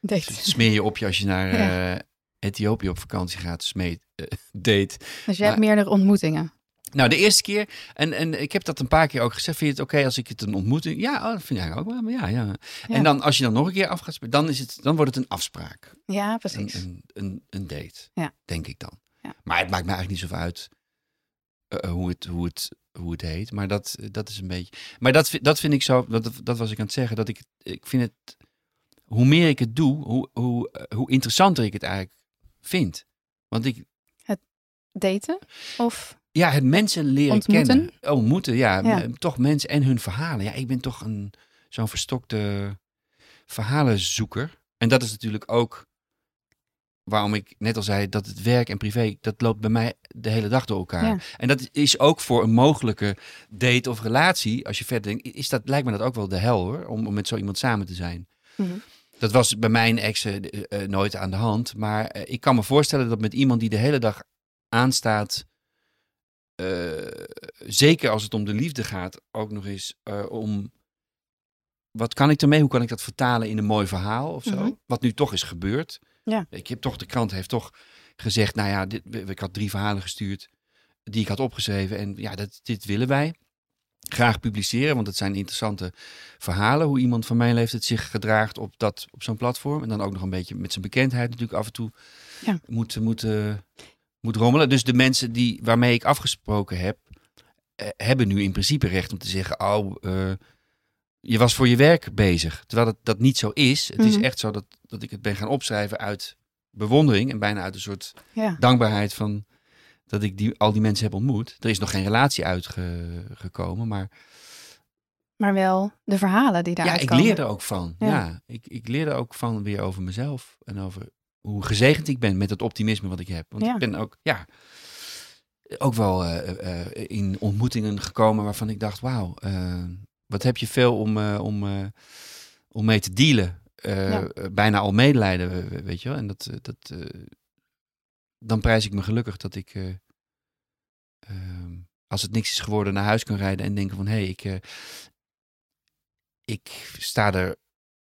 Date. Smeer je op je als je naar Ja. eh, Ethiopië op vakantie gaat. Smeet, eh, date. Dus je hebt meerdere ontmoetingen. Nou, de eerste keer, en, en ik heb dat een paar keer ook gezegd. Vind je het oké als ik het een ontmoeting... Ja, oh, dat vind ik ook wel. Maar ja, ja. Ja. En dan, als je dan nog een keer af gaat spelen, dan, is het, dan wordt het een afspraak. Ja, Een, precies. een, een, een date, Ja. denk ik dan. Ja. Maar het maakt me eigenlijk niet zoveel uit eh, hoe, het, hoe, het, hoe het heet. Maar dat, dat is een beetje... Maar dat, vind- dat vind ik zo... Dat, dat was ik aan het zeggen. Dat ik, ik vind het... Hoe meer ik het doe, hoe, hoe, eh, hoe interessanter ik het eigenlijk vind. Want ik, Daten? Of Ja, het mensen leren Ontmoeten? kennen. Ontmoeten, ja. Ja. Toch mensen en hun verhalen. Ja, ik ben toch een zo'n verstokte verhalenzoeker. En dat is natuurlijk ook waarom ik net al zei dat het werk en privé, dat loopt bij mij de hele dag door elkaar. Ja. En dat is ook voor een mogelijke date of relatie, als je verder denkt, is dat, lijkt me dat ook wel de hel hoor, om, om met zo iemand samen te zijn. Mhm. Dat was bij mijn exen eh, eh, nooit aan de hand. Maar eh, ik kan me voorstellen dat met iemand die de hele dag aanstaat, zeker als het om de liefde gaat, ook nog eens om. Wat kan ik ermee? Hoe kan ik dat vertalen in een mooi verhaal of zo? Mhm. Wat nu toch is gebeurd. Ja. Ik heb toch, de krant heeft toch gezegd, nou ja, dit, ik had drie verhalen gestuurd die ik had opgeschreven. En ja, dat, dit willen wij graag publiceren, want het zijn interessante verhalen. Hoe iemand van mijn leeftijd zich gedraagt op, dat, op zo'n platform. En dan ook nog een beetje met zijn bekendheid natuurlijk af en toe Ja. moet, moet, eh, moet rommelen. Dus de mensen die, waarmee ik afgesproken heb, eh, hebben nu in principe recht om te zeggen, oh, eh, je was voor je werk bezig. Terwijl het, dat niet zo is. Het is Mhm. echt zo dat, dat ik het ben gaan opschrijven uit bewondering en bijna uit een soort Ja. dankbaarheid van dat ik die, al die mensen heb ontmoet. Er is nog geen relatie uitgekomen, maar Maar wel de verhalen die ja, daaruit ik leer er ook van. Ja, Ja. ik, ik leer er ook van weer over mezelf en over hoe gezegend ik ben met het optimisme wat ik heb. Want Ja. ik ben ook, ja, ook wel eh, eh, in ontmoetingen gekomen waarvan ik dacht, wauw, eh, wat heb je veel om, eh, om, eh, om mee te dealen. Eh, Ja. Bijna al medelijden, we- we- weet je wel. En dat, dat, dan prijs ik me gelukkig dat ik, eh, ehm, als het niks is geworden, naar huis kan rijden en denken van, hé, hey, ik, ik sta er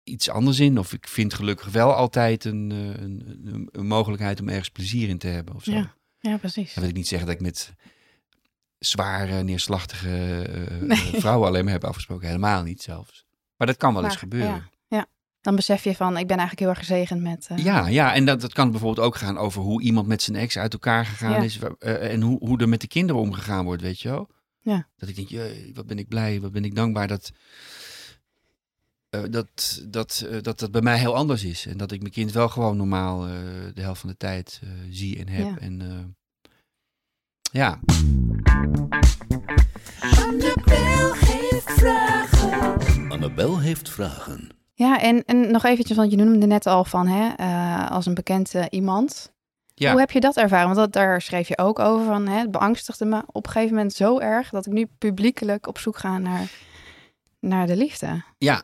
iets anders in. Of ik vind gelukkig wel altijd een, een, een, een mogelijkheid om ergens plezier in te hebben. Of zo. Ja. Ja, precies. Dan wil ik niet zeggen dat ik met zware, neerslachtige eh, Nee. vrouwen alleen maar heb afgesproken. Helemaal niet zelfs. Maar dat kan wel eens gebeuren. Ja, ja. Dan besef je van, ik ben eigenlijk heel erg gezegend met... eh, Ja, ja, en dat, dat kan bijvoorbeeld ook gaan over hoe iemand met zijn ex uit elkaar gegaan Ja. is. eh, en hoe, hoe er met de kinderen omgegaan wordt, weet je wel. Ja. Dat ik denk, wat ben ik blij, wat ben ik dankbaar dat, eh, dat, dat, eh, dat dat bij mij heel anders is. En dat ik mijn kind wel gewoon normaal eh, de helft van de tijd eh, zie en heb. Ja. En eh, ja, Annabel heeft vragen. Annabel heeft vragen. Ja, en, en nog eventjes, want je noemde net al van, hè, eh, als een bekend eh, iemand. Ja. Hoe heb je dat ervaren? Want dat, daar schreef je ook over van, hè, het beangstigde me op een gegeven moment zo erg dat ik nu publiekelijk op zoek ga naar, naar de liefde. Ja.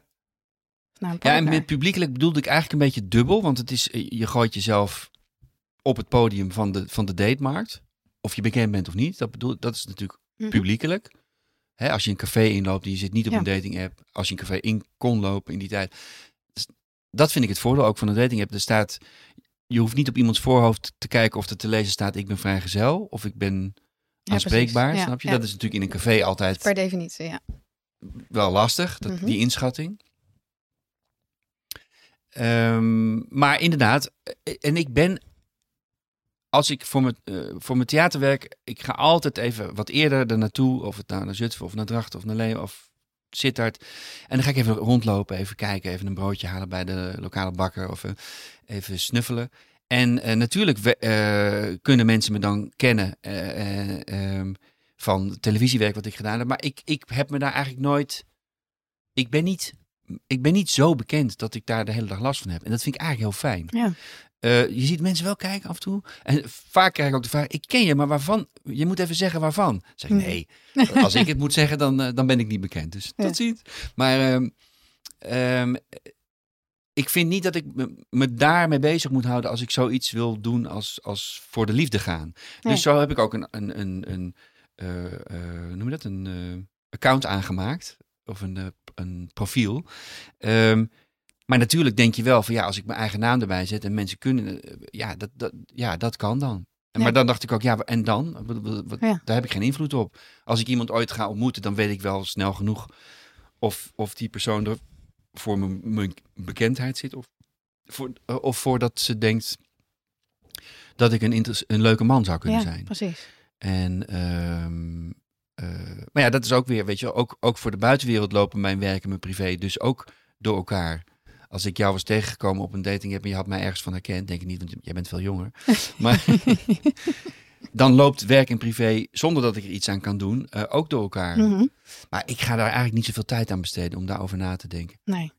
Naar Ja, en met publiekelijk bedoelde ik eigenlijk een beetje dubbel. Want het is, eh, je gooit jezelf op het podium van de, van de datemarkt. Of je bekend bent of niet. Dat, bedoel, dat is natuurlijk Mhm. publiekelijk. Hè, als je een café inloopt en je zit niet op Ja. een dating app. Als je een café in kon lopen in die tijd. Dus dat vind ik het voordeel ook van een dating app. Er staat, je hoeft niet op iemands voorhoofd te kijken of er te lezen staat ik ben vrijgezel. Of ik ben aanspreekbaar. Ja, snap je? Dat is natuurlijk in een café altijd Per definitie, ja. wel lastig, dat, Mhm. die inschatting. Ehm, maar inderdaad, eh, en ik ben, als ik voor mijn, eh, voor mijn theaterwerk, ik ga altijd even wat eerder er naartoe, of het nou naar Zutphen of naar Drachten of naar Leeuwen of Sittard. En dan ga ik even rondlopen, even kijken, even een broodje halen bij de lokale bakker of eh, even snuffelen. En eh, natuurlijk kunnen mensen me dan kennen ehm, van televisiewerk wat ik gedaan heb. Maar ik, ik heb me daar eigenlijk nooit. Ik ben niet. Ik ben niet zo bekend dat ik daar de hele dag last van heb. En dat vind ik eigenlijk heel fijn. Ja. Eh, je ziet mensen wel kijken af en toe. En vaak krijg ik ook de vraag: ik ken je, maar waarvan? Je moet even zeggen waarvan. Dan zeg ik nee. Als ik het moet zeggen, dan, eh, dan ben ik niet bekend. Dus Ja. tot ziens. Maar ehm, ehm, ik vind niet dat ik me, me daarmee bezig moet houden als ik zoiets wil doen als, als voor de liefde gaan. Nee. Dus zo heb ik ook een, een, een, een eh, noem je dat? Een account aangemaakt. Of een, een profiel. Ehm, maar natuurlijk denk je wel van ja, als ik mijn eigen naam erbij zet en mensen kunnen, eh, ja, dat, dat, ja, dat kan dan. En Ja. Maar dan dacht ik ook, ja, en dan? Wat- Ja. Daar heb ik geen invloed op. Als ik iemand ooit ga ontmoeten, dan weet ik wel snel genoeg of, of die persoon er voor mijn, mijn bekendheid zit. Of, voor, eh, of voordat ze denkt dat ik een, een leuke man zou kunnen ja, zijn. precies. En, ehm, eh, maar ja, dat is ook weer, weet je, ook, ook voor de buitenwereld lopen mijn werk en mijn privé dus ook door elkaar. Als ik jou was tegengekomen op een dating app en je had mij ergens van herkend, denk ik niet, want jij bent veel jonger. Maar dan loopt werk en privé, zonder dat ik er iets aan kan doen, eh, ook door elkaar. Mhm. Maar ik ga daar eigenlijk niet zoveel tijd aan besteden om daarover na te denken. Nee.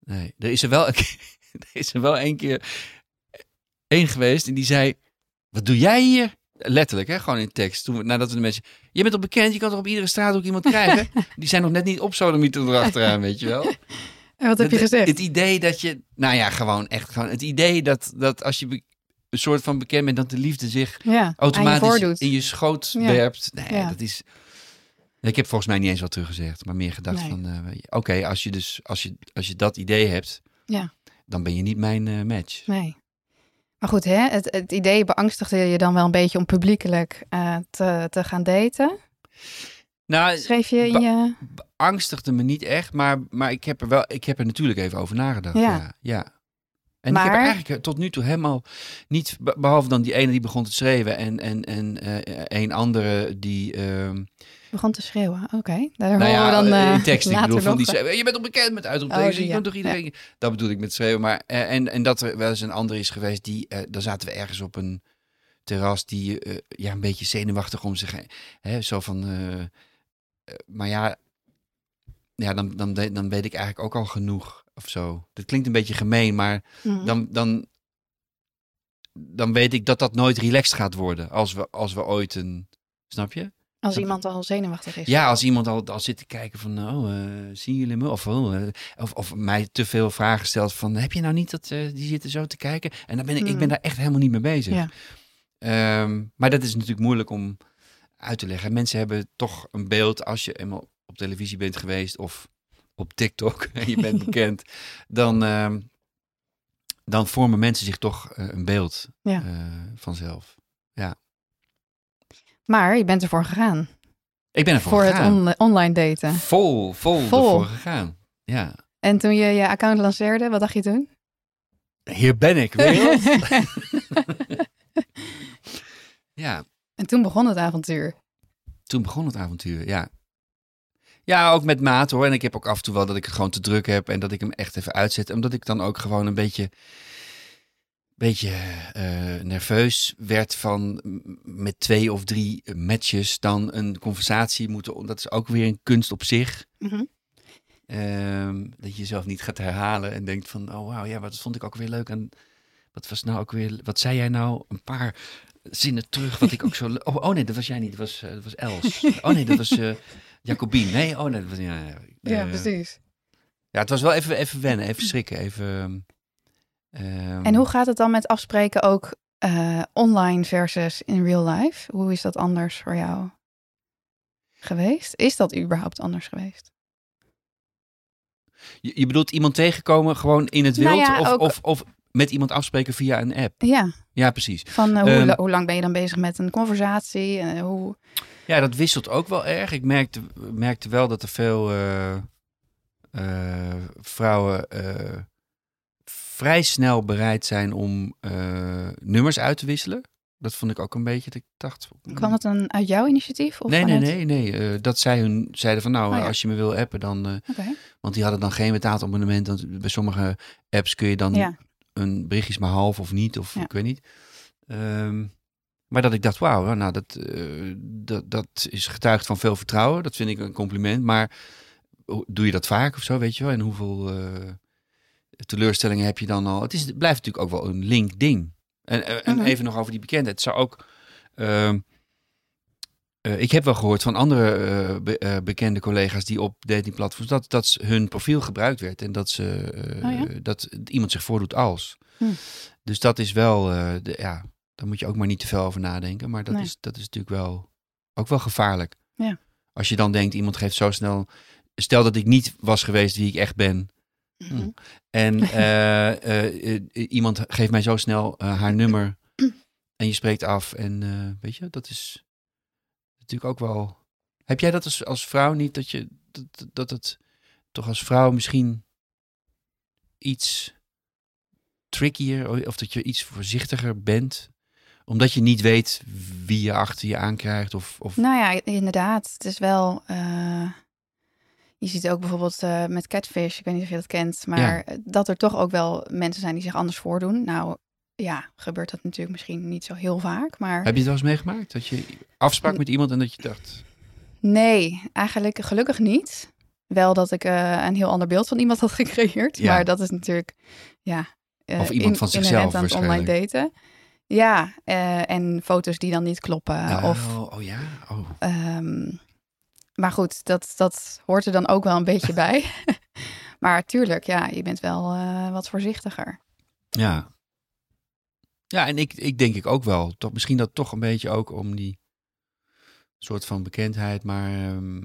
Nee, er is er wel, er is er wel één keer heen geweest en die zei, wat doe jij hier? Letterlijk, hè? gewoon in tekst. Toen, nadat we de mensen, je bent toch bekend, je kan toch op iedere straat ook iemand krijgen? die zijn nog net niet op sodemieter erachteraan, weet je wel? En wat heb je Het- gezegd? Het idee dat je, nou ja, gewoon echt gewoon, het idee dat, dat als je een soort van bekend bent, dat de liefde zich ja, je automatisch in je schoot Ja. werpt. Nee, Ja. dat is. Ik heb volgens mij niet eens wat teruggezegd, maar meer gedacht Nee. van, eh, oké, als je dus als je, als je dat idee hebt, Ja. dan ben je niet mijn eh, match. Nee. Maar goed, hè? Het, het idee beangstigde je dan wel een beetje om publiekelijk eh, te, te gaan daten. Nou, Schreef je in je... angstigde me niet echt, maar, maar ik heb er wel, ik heb er natuurlijk even over nagedacht. Ja. Ja, ja. En ik heb eigenlijk tot nu toe helemaal niet, be- behalve dan die ene die begon te schreeuwen en, en, en eh, een andere die, ehm, begon te schreeuwen. Oké, daar nou horen ja, we dan eh, eh in tekst, ik bedoel, van die schreeuwen, je bent toch bekend met uitroeptekens, Oh, die, je ja. toch iedereen, dat bedoel ik met schreeuwen, maar eh, en, en dat er wel eens een ander is geweest die, eh dan zaten we ergens op een terras die eh, ja, een beetje zenuwachtig om zich heen, hè, zo van, eh, eh, maar ja, ja dan, dan, dan weet ik eigenlijk ook al genoeg of zo. Dat klinkt een beetje gemeen, maar Mhm. dan, dan, dan weet ik dat dat nooit relaxed gaat worden als we, als we ooit een, snap je? Als iemand al zenuwachtig is. Ja, als iemand al, al zit te kijken van, oh, eh, zien jullie me? Of, oh, eh, of, of mij te veel vragen stelt van, heb je nou niet dat, eh, die zitten zo te kijken? En dan ben ik, ik ben Hmm. daar echt helemaal niet mee bezig. Ja. Ehm, maar dat is natuurlijk moeilijk om uit te leggen. Mensen hebben toch een beeld als je eenmaal op televisie bent geweest of op TikTok en je bent bekend, dan, ehm, dan vormen mensen zich toch eh, een beeld Ja. eh, vanzelf. Maar je bent ervoor gegaan. Ik ben ervoor voor gegaan. het on- online daten. Vol, vol, Vol. ervoor gegaan. Ja. En toen je je account lanceerde, wat dacht je toen? Hier ben ik, wereld. ja, en toen begon het avontuur. toen begon het avontuur, ja. Ja, ook met maat hoor. En ik heb ook af en toe wel dat ik het gewoon te druk heb en dat ik hem echt even uitzet. Omdat ik dan ook gewoon een beetje, beetje eh, nerveus werd van met twee of drie matches dan een conversatie moeten. Dat is ook weer een kunst op zich. Mhm. Ehm, dat je jezelf niet gaat herhalen en denkt van, oh wauw, ja, wat vond ik ook weer leuk. En wat was nou ook weer, wat zei jij nou? Een paar zinnen terug, wat ik ook zo... Oh, oh nee, dat was jij niet, dat was, eh, dat was Els. Oh nee, dat was eh Jacobien. Nee, oh nee, dat was... Ja, ja, Ja, eh, precies. Ja, het was wel even, even wennen, even schrikken, even... ehm, En hoe gaat het dan met afspreken ook eh, online versus in real life? Hoe is dat anders voor jou geweest? Is dat überhaupt anders geweest? Je, je bedoelt iemand tegenkomen gewoon in het wild? Nou ja, of, ook- of, of met iemand afspreken via een app? Ja, Ja, precies. van eh, hoe, Ehm, hoe lang ben je dan bezig met een conversatie? En hoe... Ja, dat wisselt ook wel erg. Ik merkte, merkte wel dat er veel eh, eh, vrouwen eh, vrij snel bereid zijn om nummers uit te wisselen. Dat vond ik ook een beetje. Dat ik dacht. Kwam dat dan uit jouw initiatief? Of nee, nee, vanuit- nee, nee. dat zij hun zeiden van nou, Oh ja. als je me wil appen, dan. want die hadden dan geen betaalabonnement. Want bij sommige apps kun je dan Ja, een berichtje is maar half of niet, of Ja. ik weet niet. Ehm, maar dat ik dacht, wauw, nou, dat, eh, dat, dat is getuigd van veel vertrouwen. Dat vind ik een compliment. Maar doe je dat vaak of zo, weet je wel? En hoeveel eh, teleurstellingen heb je dan al? Het, is, het blijft natuurlijk ook wel een link ding. En, en Mhm. even nog over die bekendheid. Het zou ook... ehm, eh, ik heb wel gehoord van andere be- bekende collega's die op datingplatforms dat, dat hun profiel gebruikt werd en dat ze Oh ja? dat iemand zich voordoet als. Hm. Dus dat is wel, de, ja, daar moet je ook maar niet te veel over nadenken. Maar dat, Nee. is, dat is natuurlijk wel ook wel gevaarlijk. Ja. Als je dan denkt, iemand geeft zo snel. Stel dat ik niet was geweest wie ik echt ben. Mhm. En eh, eh, eh, iemand geeft mij zo snel haar nummer. En je spreekt af. En weet je, dat is natuurlijk ook wel. Heb jij dat als, als vrouw niet? Dat, je, dat, dat het toch als vrouw misschien iets trickier. Of dat je iets voorzichtiger bent. Omdat je niet weet wie je achter je aankrijgt. Of, of Nou ja, inderdaad. Het is wel. eh, je ziet ook bijvoorbeeld eh, met Catfish, ik weet niet of je dat kent, maar dat er toch ook wel mensen zijn die zich anders voordoen. Nou ja, gebeurt dat natuurlijk misschien niet zo heel vaak, maar Heb je het wel eens meegemaakt? Dat je afsprak met iemand en dat je dacht. nee, eigenlijk gelukkig niet. Wel dat ik eh, een heel ander beeld van iemand had gecreëerd, Ja. maar dat is natuurlijk, ja, Of iemand in- van zichzelf aan het online daten. Ja, eh, en foto's die dan niet kloppen. Oh, Of, oh ja, oh. ehm, maar goed, dat, dat hoort er dan ook wel een beetje bij. maar tuurlijk, ja, je bent wel eh, wat voorzichtiger. Ja. Ja, en ik, ik denk ik ook wel. Toch, misschien dat toch een beetje ook om die soort van bekendheid. Maar ehm,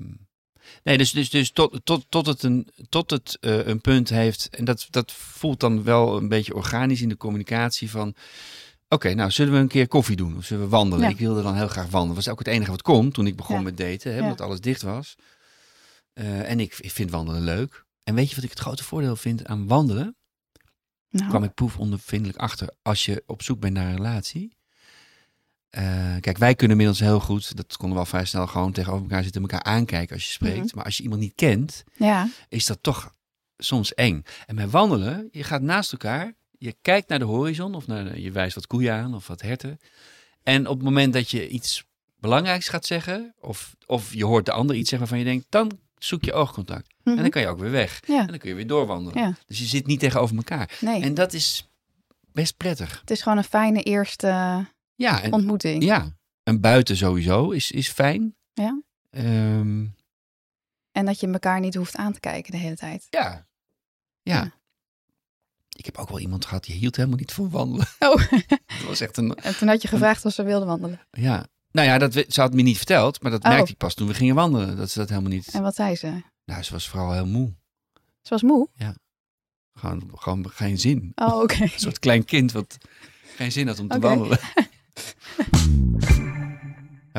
nee, dus, dus, dus tot, tot, tot het, een, tot het eh, een punt heeft. En dat, dat voelt dan wel een beetje organisch in de communicatie van... Oké, nou zullen we een keer koffie doen of zullen we wandelen? Ja. Ik wilde dan heel graag wandelen. Dat was ook het enige wat kon toen ik begon Ja. met daten. Hè, Ja. Omdat alles dicht was. Eh, en ik, ik vind wandelen leuk. En weet je wat ik het grote voordeel vind aan wandelen? Nou, kwam ik proefondervindelijk achter als je op zoek bent naar een relatie. Eh, kijk, wij kunnen inmiddels heel goed, dat konden we al vrij snel gewoon tegenover elkaar zitten, elkaar aankijken als je spreekt. Mhm. Maar als je iemand niet kent, ja, is dat toch soms eng. En bij wandelen, je gaat naast elkaar, je kijkt naar de horizon of naar je wijst wat koeien aan of wat herten. En op het moment dat je iets belangrijks gaat zeggen, of, of je hoort de ander iets zeggen waarvan je denkt, dan zoek je oogcontact. En mhm, dan kan je ook weer weg. ja, En dan kun je weer doorwandelen. ja, Dus je zit niet tegenover elkaar. nee. En dat is best prettig. het is gewoon een fijne eerste Ja, en, ontmoeting. ja. en buiten sowieso is, is fijn. Ja. Ehm, En dat je elkaar niet hoeft aan te kijken de hele tijd. ja. ja. Ja. Ik heb ook wel iemand gehad die hield helemaal niet van wandelen. Oh, Dat was echt een... en toen had je gevraagd of ze wilde wandelen. Ja. Nou ja, dat, ze had me niet verteld, maar dat Oh. merkte ik pas toen we gingen wandelen. Dat ze dat helemaal niet... En wat zei ze? Nou, ze was vooral heel moe. Ze was moe? Gewoon, gewoon geen zin. Oh, oké. Een soort klein kind wat geen zin had om te wandelen.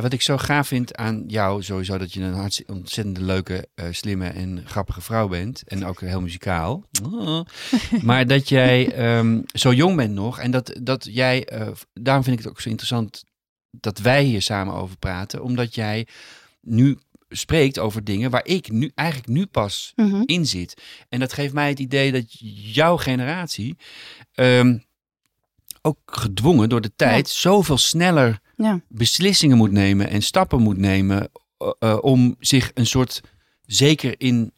Ja, wat ik zo gaaf vind aan jou, sowieso dat je een ontzettend leuke, eh, slimme en grappige vrouw bent. En ook heel muzikaal. Maar dat jij ehm, zo jong bent nog. En dat, dat jij, eh, daarom vind ik het ook zo interessant dat wij hier samen over praten. Omdat jij nu spreekt over dingen waar ik nu eigenlijk nu pas Mhm. in zit. En dat geeft mij het idee dat jouw generatie ehm, ook gedwongen door de tijd zoveel sneller Ja. beslissingen moet nemen en stappen moet nemen eh, eh, om zich een soort zeker in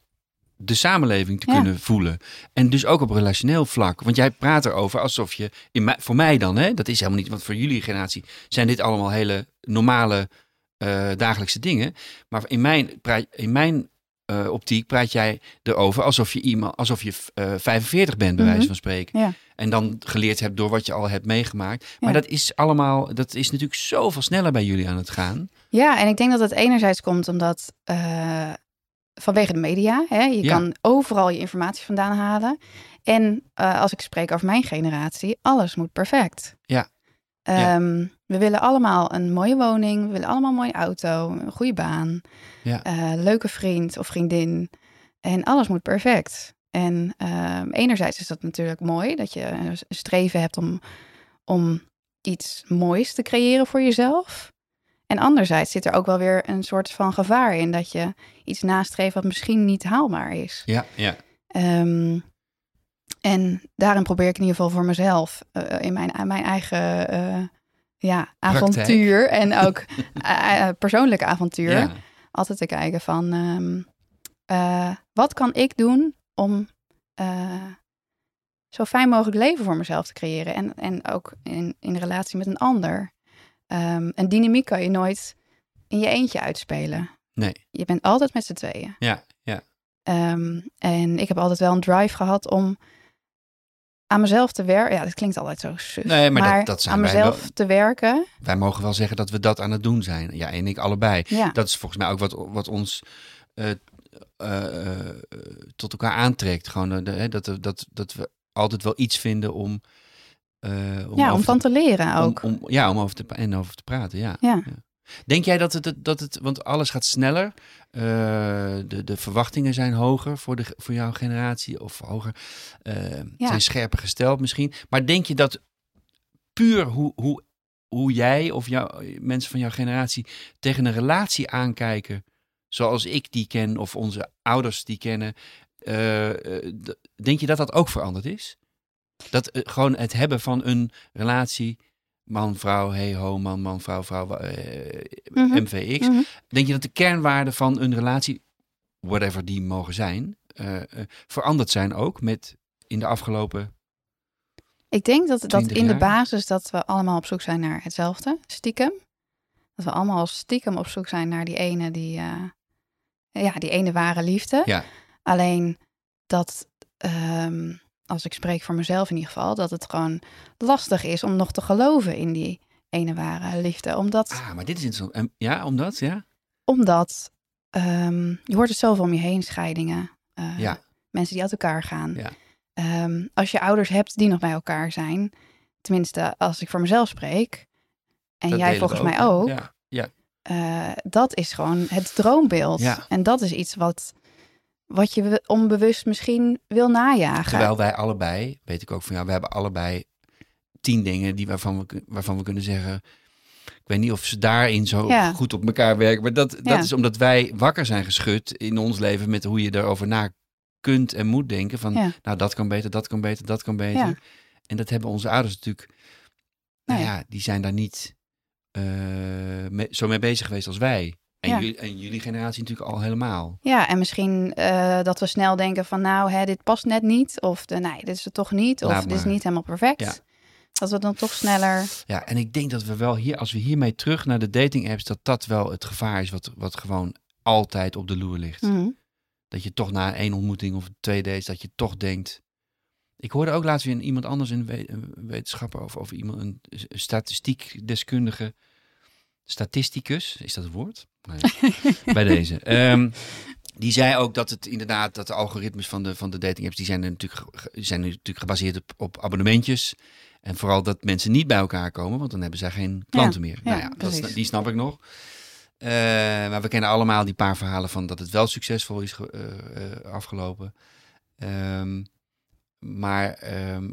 de samenleving te Ja. kunnen voelen. En dus ook op relationeel vlak. Want jij praat erover alsof je, in voor mij dan, hè, dat is helemaal niet, want voor jullie generatie zijn dit allemaal hele normale eh, dagelijkse dingen. Maar in mijn, in mijn optiek praat jij erover alsof je iemand, alsof je eh 45 bent, bij Mhm. wijze van spreken. Ja. En dan geleerd hebt door wat je al hebt meegemaakt. Maar Ja. dat is allemaal, dat is natuurlijk zoveel sneller bij jullie aan het gaan. Ja, en ik denk dat het enerzijds komt omdat eh, vanwege de media, hè, je Ja. kan overal je informatie vandaan halen. En eh, als ik spreek over mijn generatie, alles moet perfect. Ja. Ja. Ehm, We willen allemaal een mooie woning, we willen allemaal een mooie auto, een goede baan, Ja. eh, leuke vriend of vriendin. En alles moet perfect. En ehm, enerzijds is dat natuurlijk mooi dat je een streven hebt om, om iets moois te creëren voor jezelf. En anderzijds zit er ook wel weer een soort van gevaar in dat je iets nastreeft wat misschien niet haalbaar is. Ja, ja. Ehm, en daarin probeer ik in ieder geval voor mezelf, eh, in mijn, mijn eigen eh, ja, avontuur en ook eh, eh, persoonlijke avontuur, ja. altijd te kijken van ehm, eh, wat kan ik doen om eh, zo fijn mogelijk leven voor mezelf te creëren en, en ook in, in relatie met een ander. Ehm, een dynamiek kan je nooit in je eentje uitspelen. Nee. Je bent altijd met z'n tweeën. Ja, ja. Ehm, en ik heb altijd wel een drive gehad om aan mezelf te werken. Ja, dat klinkt altijd zo suf. Nee, maar dat- dat zijn aan wij mezelf wel. te werken. Wij mogen wel zeggen dat we dat aan het doen zijn. Ja, en ik allebei. Ja, Dat is volgens mij ook wat, wat ons eh, tot elkaar aantrekt. Gewoon de, hè, dat, we- dat, dat we altijd wel iets vinden om. eh, om ja om van te, te leren ook. om, ja, om over te, en over te praten. Ja. ja. Denk jij dat het, dat het, want alles gaat sneller, eh, de, de verwachtingen zijn hoger voor, de, voor jouw generatie of hoger, eh, Ja. zijn scherper gesteld misschien. Maar denk je dat puur hoe, hoe, hoe jij of jouw, mensen van jouw generatie tegen een relatie aankijken, zoals ik die ken of onze ouders die kennen, eh, eh, denk je dat dat ook veranderd is? Dat eh, gewoon het hebben van een relatie, man, vrouw, hey, ho, man, man, vrouw, vrouw, eh, Mhm. MVX. Mhm. Denk je dat de kernwaarden van een relatie, whatever die mogen zijn, veranderd zijn ook met in de afgelopen Ik denk dat, dat 20 in de basis dat we allemaal op zoek zijn naar hetzelfde, stiekem. Dat we allemaal stiekem op zoek zijn naar die ene, die, ja, die ene ware liefde. Ja. Alleen dat, ehm, als ik spreek voor mezelf in ieder geval, dat het gewoon lastig is om nog te geloven in die ene ware liefde. Omdat, Ah, maar dit is interessant. Ja, omdat, ja? omdat ehm, je hoort het zoveel om je heen, scheidingen. eh, Ja. Mensen die uit elkaar gaan. Ja. Ehm, als je ouders hebt die nog bij elkaar zijn, tenminste als ik voor mezelf spreek, en Dat jij volgens mij ook, Ja. Eh, dat is gewoon het droombeeld. Ja. En dat is iets wat, wat je onbewust misschien wil najagen. Terwijl wij allebei, weet ik ook van ja, we hebben allebei tien dingen die waarvan we, waarvan we kunnen zeggen. Ik weet niet of ze daarin zo Ja. goed op elkaar werken. Maar dat, dat Ja. is omdat wij wakker zijn geschud in ons leven met hoe je erover na kunt en moet denken. Van Ja. nou, dat kan beter, dat kan beter, dat kan beter. En dat hebben onze ouders natuurlijk. Nou Nee. ja, die zijn daar niet eh, zo mee bezig geweest als wij. En, Ja. jullie, en jullie generatie natuurlijk al helemaal. Ja, en misschien eh, dat we snel denken van nou, hè, dit past net niet. Of de, nee, dit is het toch niet. Of dit is niet helemaal perfect. Ja. Dat we dan toch sneller... Ja, en ik denk dat we wel hier, als we hiermee terug naar de dating apps, dat dat wel het gevaar is wat, wat gewoon altijd op de loer ligt. Mhm. Dat je toch na één ontmoeting of twee dates, dat je toch denkt. Ik hoorde ook laatst weer iemand anders, een, we- een wetenschapper of, of iemand, een statistiekdeskundige, statisticus, is dat het woord? Nee. Bij deze. Ehm, die zei ook dat het inderdaad, dat de algoritmes van de, van de dating apps, die zijn, natuurlijk, zijn natuurlijk gebaseerd op, op abonnementjes. En vooral dat mensen niet bij elkaar komen, want dan hebben zij geen klanten meer. ja, nou ja, dat, die snap ik nog. Eh, maar we kennen allemaal die paar verhalen van dat het wel succesvol is eh, eh, afgelopen. Ehm, maar ehm,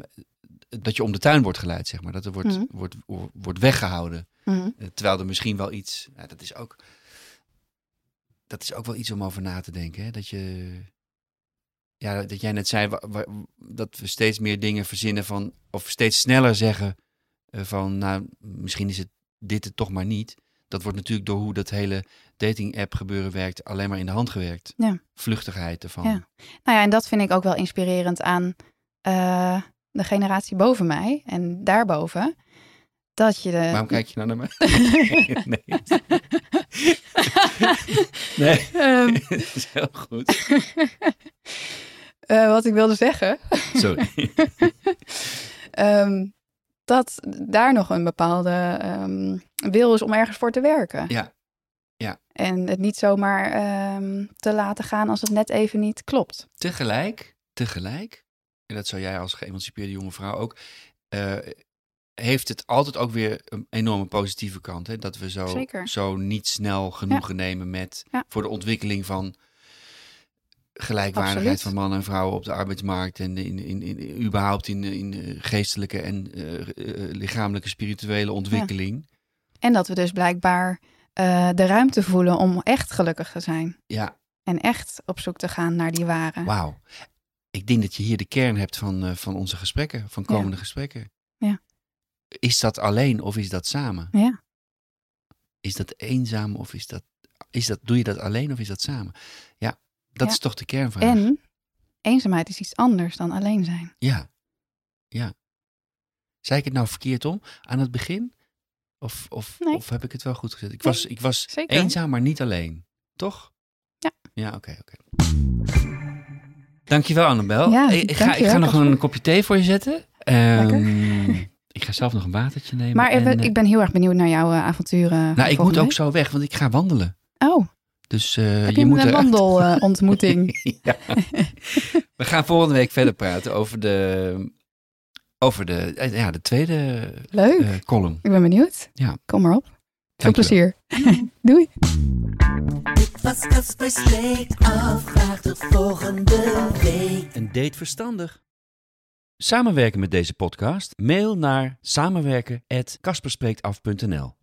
dat je om de tuin wordt geleid, zeg maar. Dat er wordt, Mhm. wordt, wordt weggehouden. Mhm. Eh, Terwijl er misschien wel iets, ja, dat is ook, dat is ook wel iets om over na te denken. Hè? Dat je, ja, dat jij net zei, wa- wa- dat we steeds meer dingen verzinnen van, of steeds sneller zeggen eh, van, nou, misschien is het dit het toch maar niet. Dat wordt natuurlijk door hoe dat hele dating app gebeuren werkt, alleen maar in de hand gewerkt. Ja. Vluchtigheid ervan. Ja. Nou ja, en dat vind ik ook wel inspirerend aan eh, de generatie boven mij en daarboven. Dat je de... Waarom kijk je nou naar mij? nee. nee, Ehm, dat is heel goed. eh, wat ik wilde zeggen, Sorry. ehm, dat daar nog een bepaalde ehm, wil is om ergens voor te werken. Ja. En het niet zomaar ehm, te laten gaan als het net even niet klopt. Tegelijk, tegelijk, en dat zou jij als geëmancipeerde jonge vrouw ook, eh, heeft het altijd ook weer een enorme positieve kant. Hè? Dat we zo, Zeker. zo niet snel genoegen nemen met Ja. voor de ontwikkeling van gelijkwaardigheid Absoluut. van mannen en vrouwen op de arbeidsmarkt en in, in, in, überhaupt in, in eh, geestelijke en eh, lichamelijke spirituele ontwikkeling. En dat we dus blijkbaar de ruimte voelen om echt gelukkig te zijn. Ja, En echt op zoek te gaan naar die ware. wauw. Ik denk dat je hier de kern hebt van, eh, van onze gesprekken, van Ja. komende gesprekken. Ja. Is dat alleen of is dat samen? Ja. Is dat eenzaam of is dat, is dat, doe je dat alleen of is dat samen? Ja, dat Ja. is toch de kernvraag. En eenzaamheid is iets anders dan alleen zijn. Ja, ja. Zei ik het nou verkeerd om aan het begin? Of, of, Nee. of heb ik het wel goed gezet? Ik Nee, was, ik was zeker. eenzaam, maar niet alleen. Toch? Ja. Ja, oké, oké. Dankjewel, Annabel. Ja, ik, ik ga, ik ga nog een kopje thee voor je zetten. Ehm, ik ga zelf nog een watertje nemen. Maar en, eh, ik ben heel erg benieuwd naar jouw eh, avonturen. nou, ik moet ook zo weg, want ik ga wandelen. Oh, Dus eh, heb je je moet een wandelontmoeting? ja. We gaan volgende week verder praten over de, over de, ja, de tweede Leuk. eh, column. ik ben benieuwd. Ja. Kom maar op. Veel plezier. Doei. Dit was Casper Spreekt Af. Graag tot volgende week. Een date verstandig. Samenwerken met deze podcast? Mail naar samenwerken@kasperspreektaf.nl.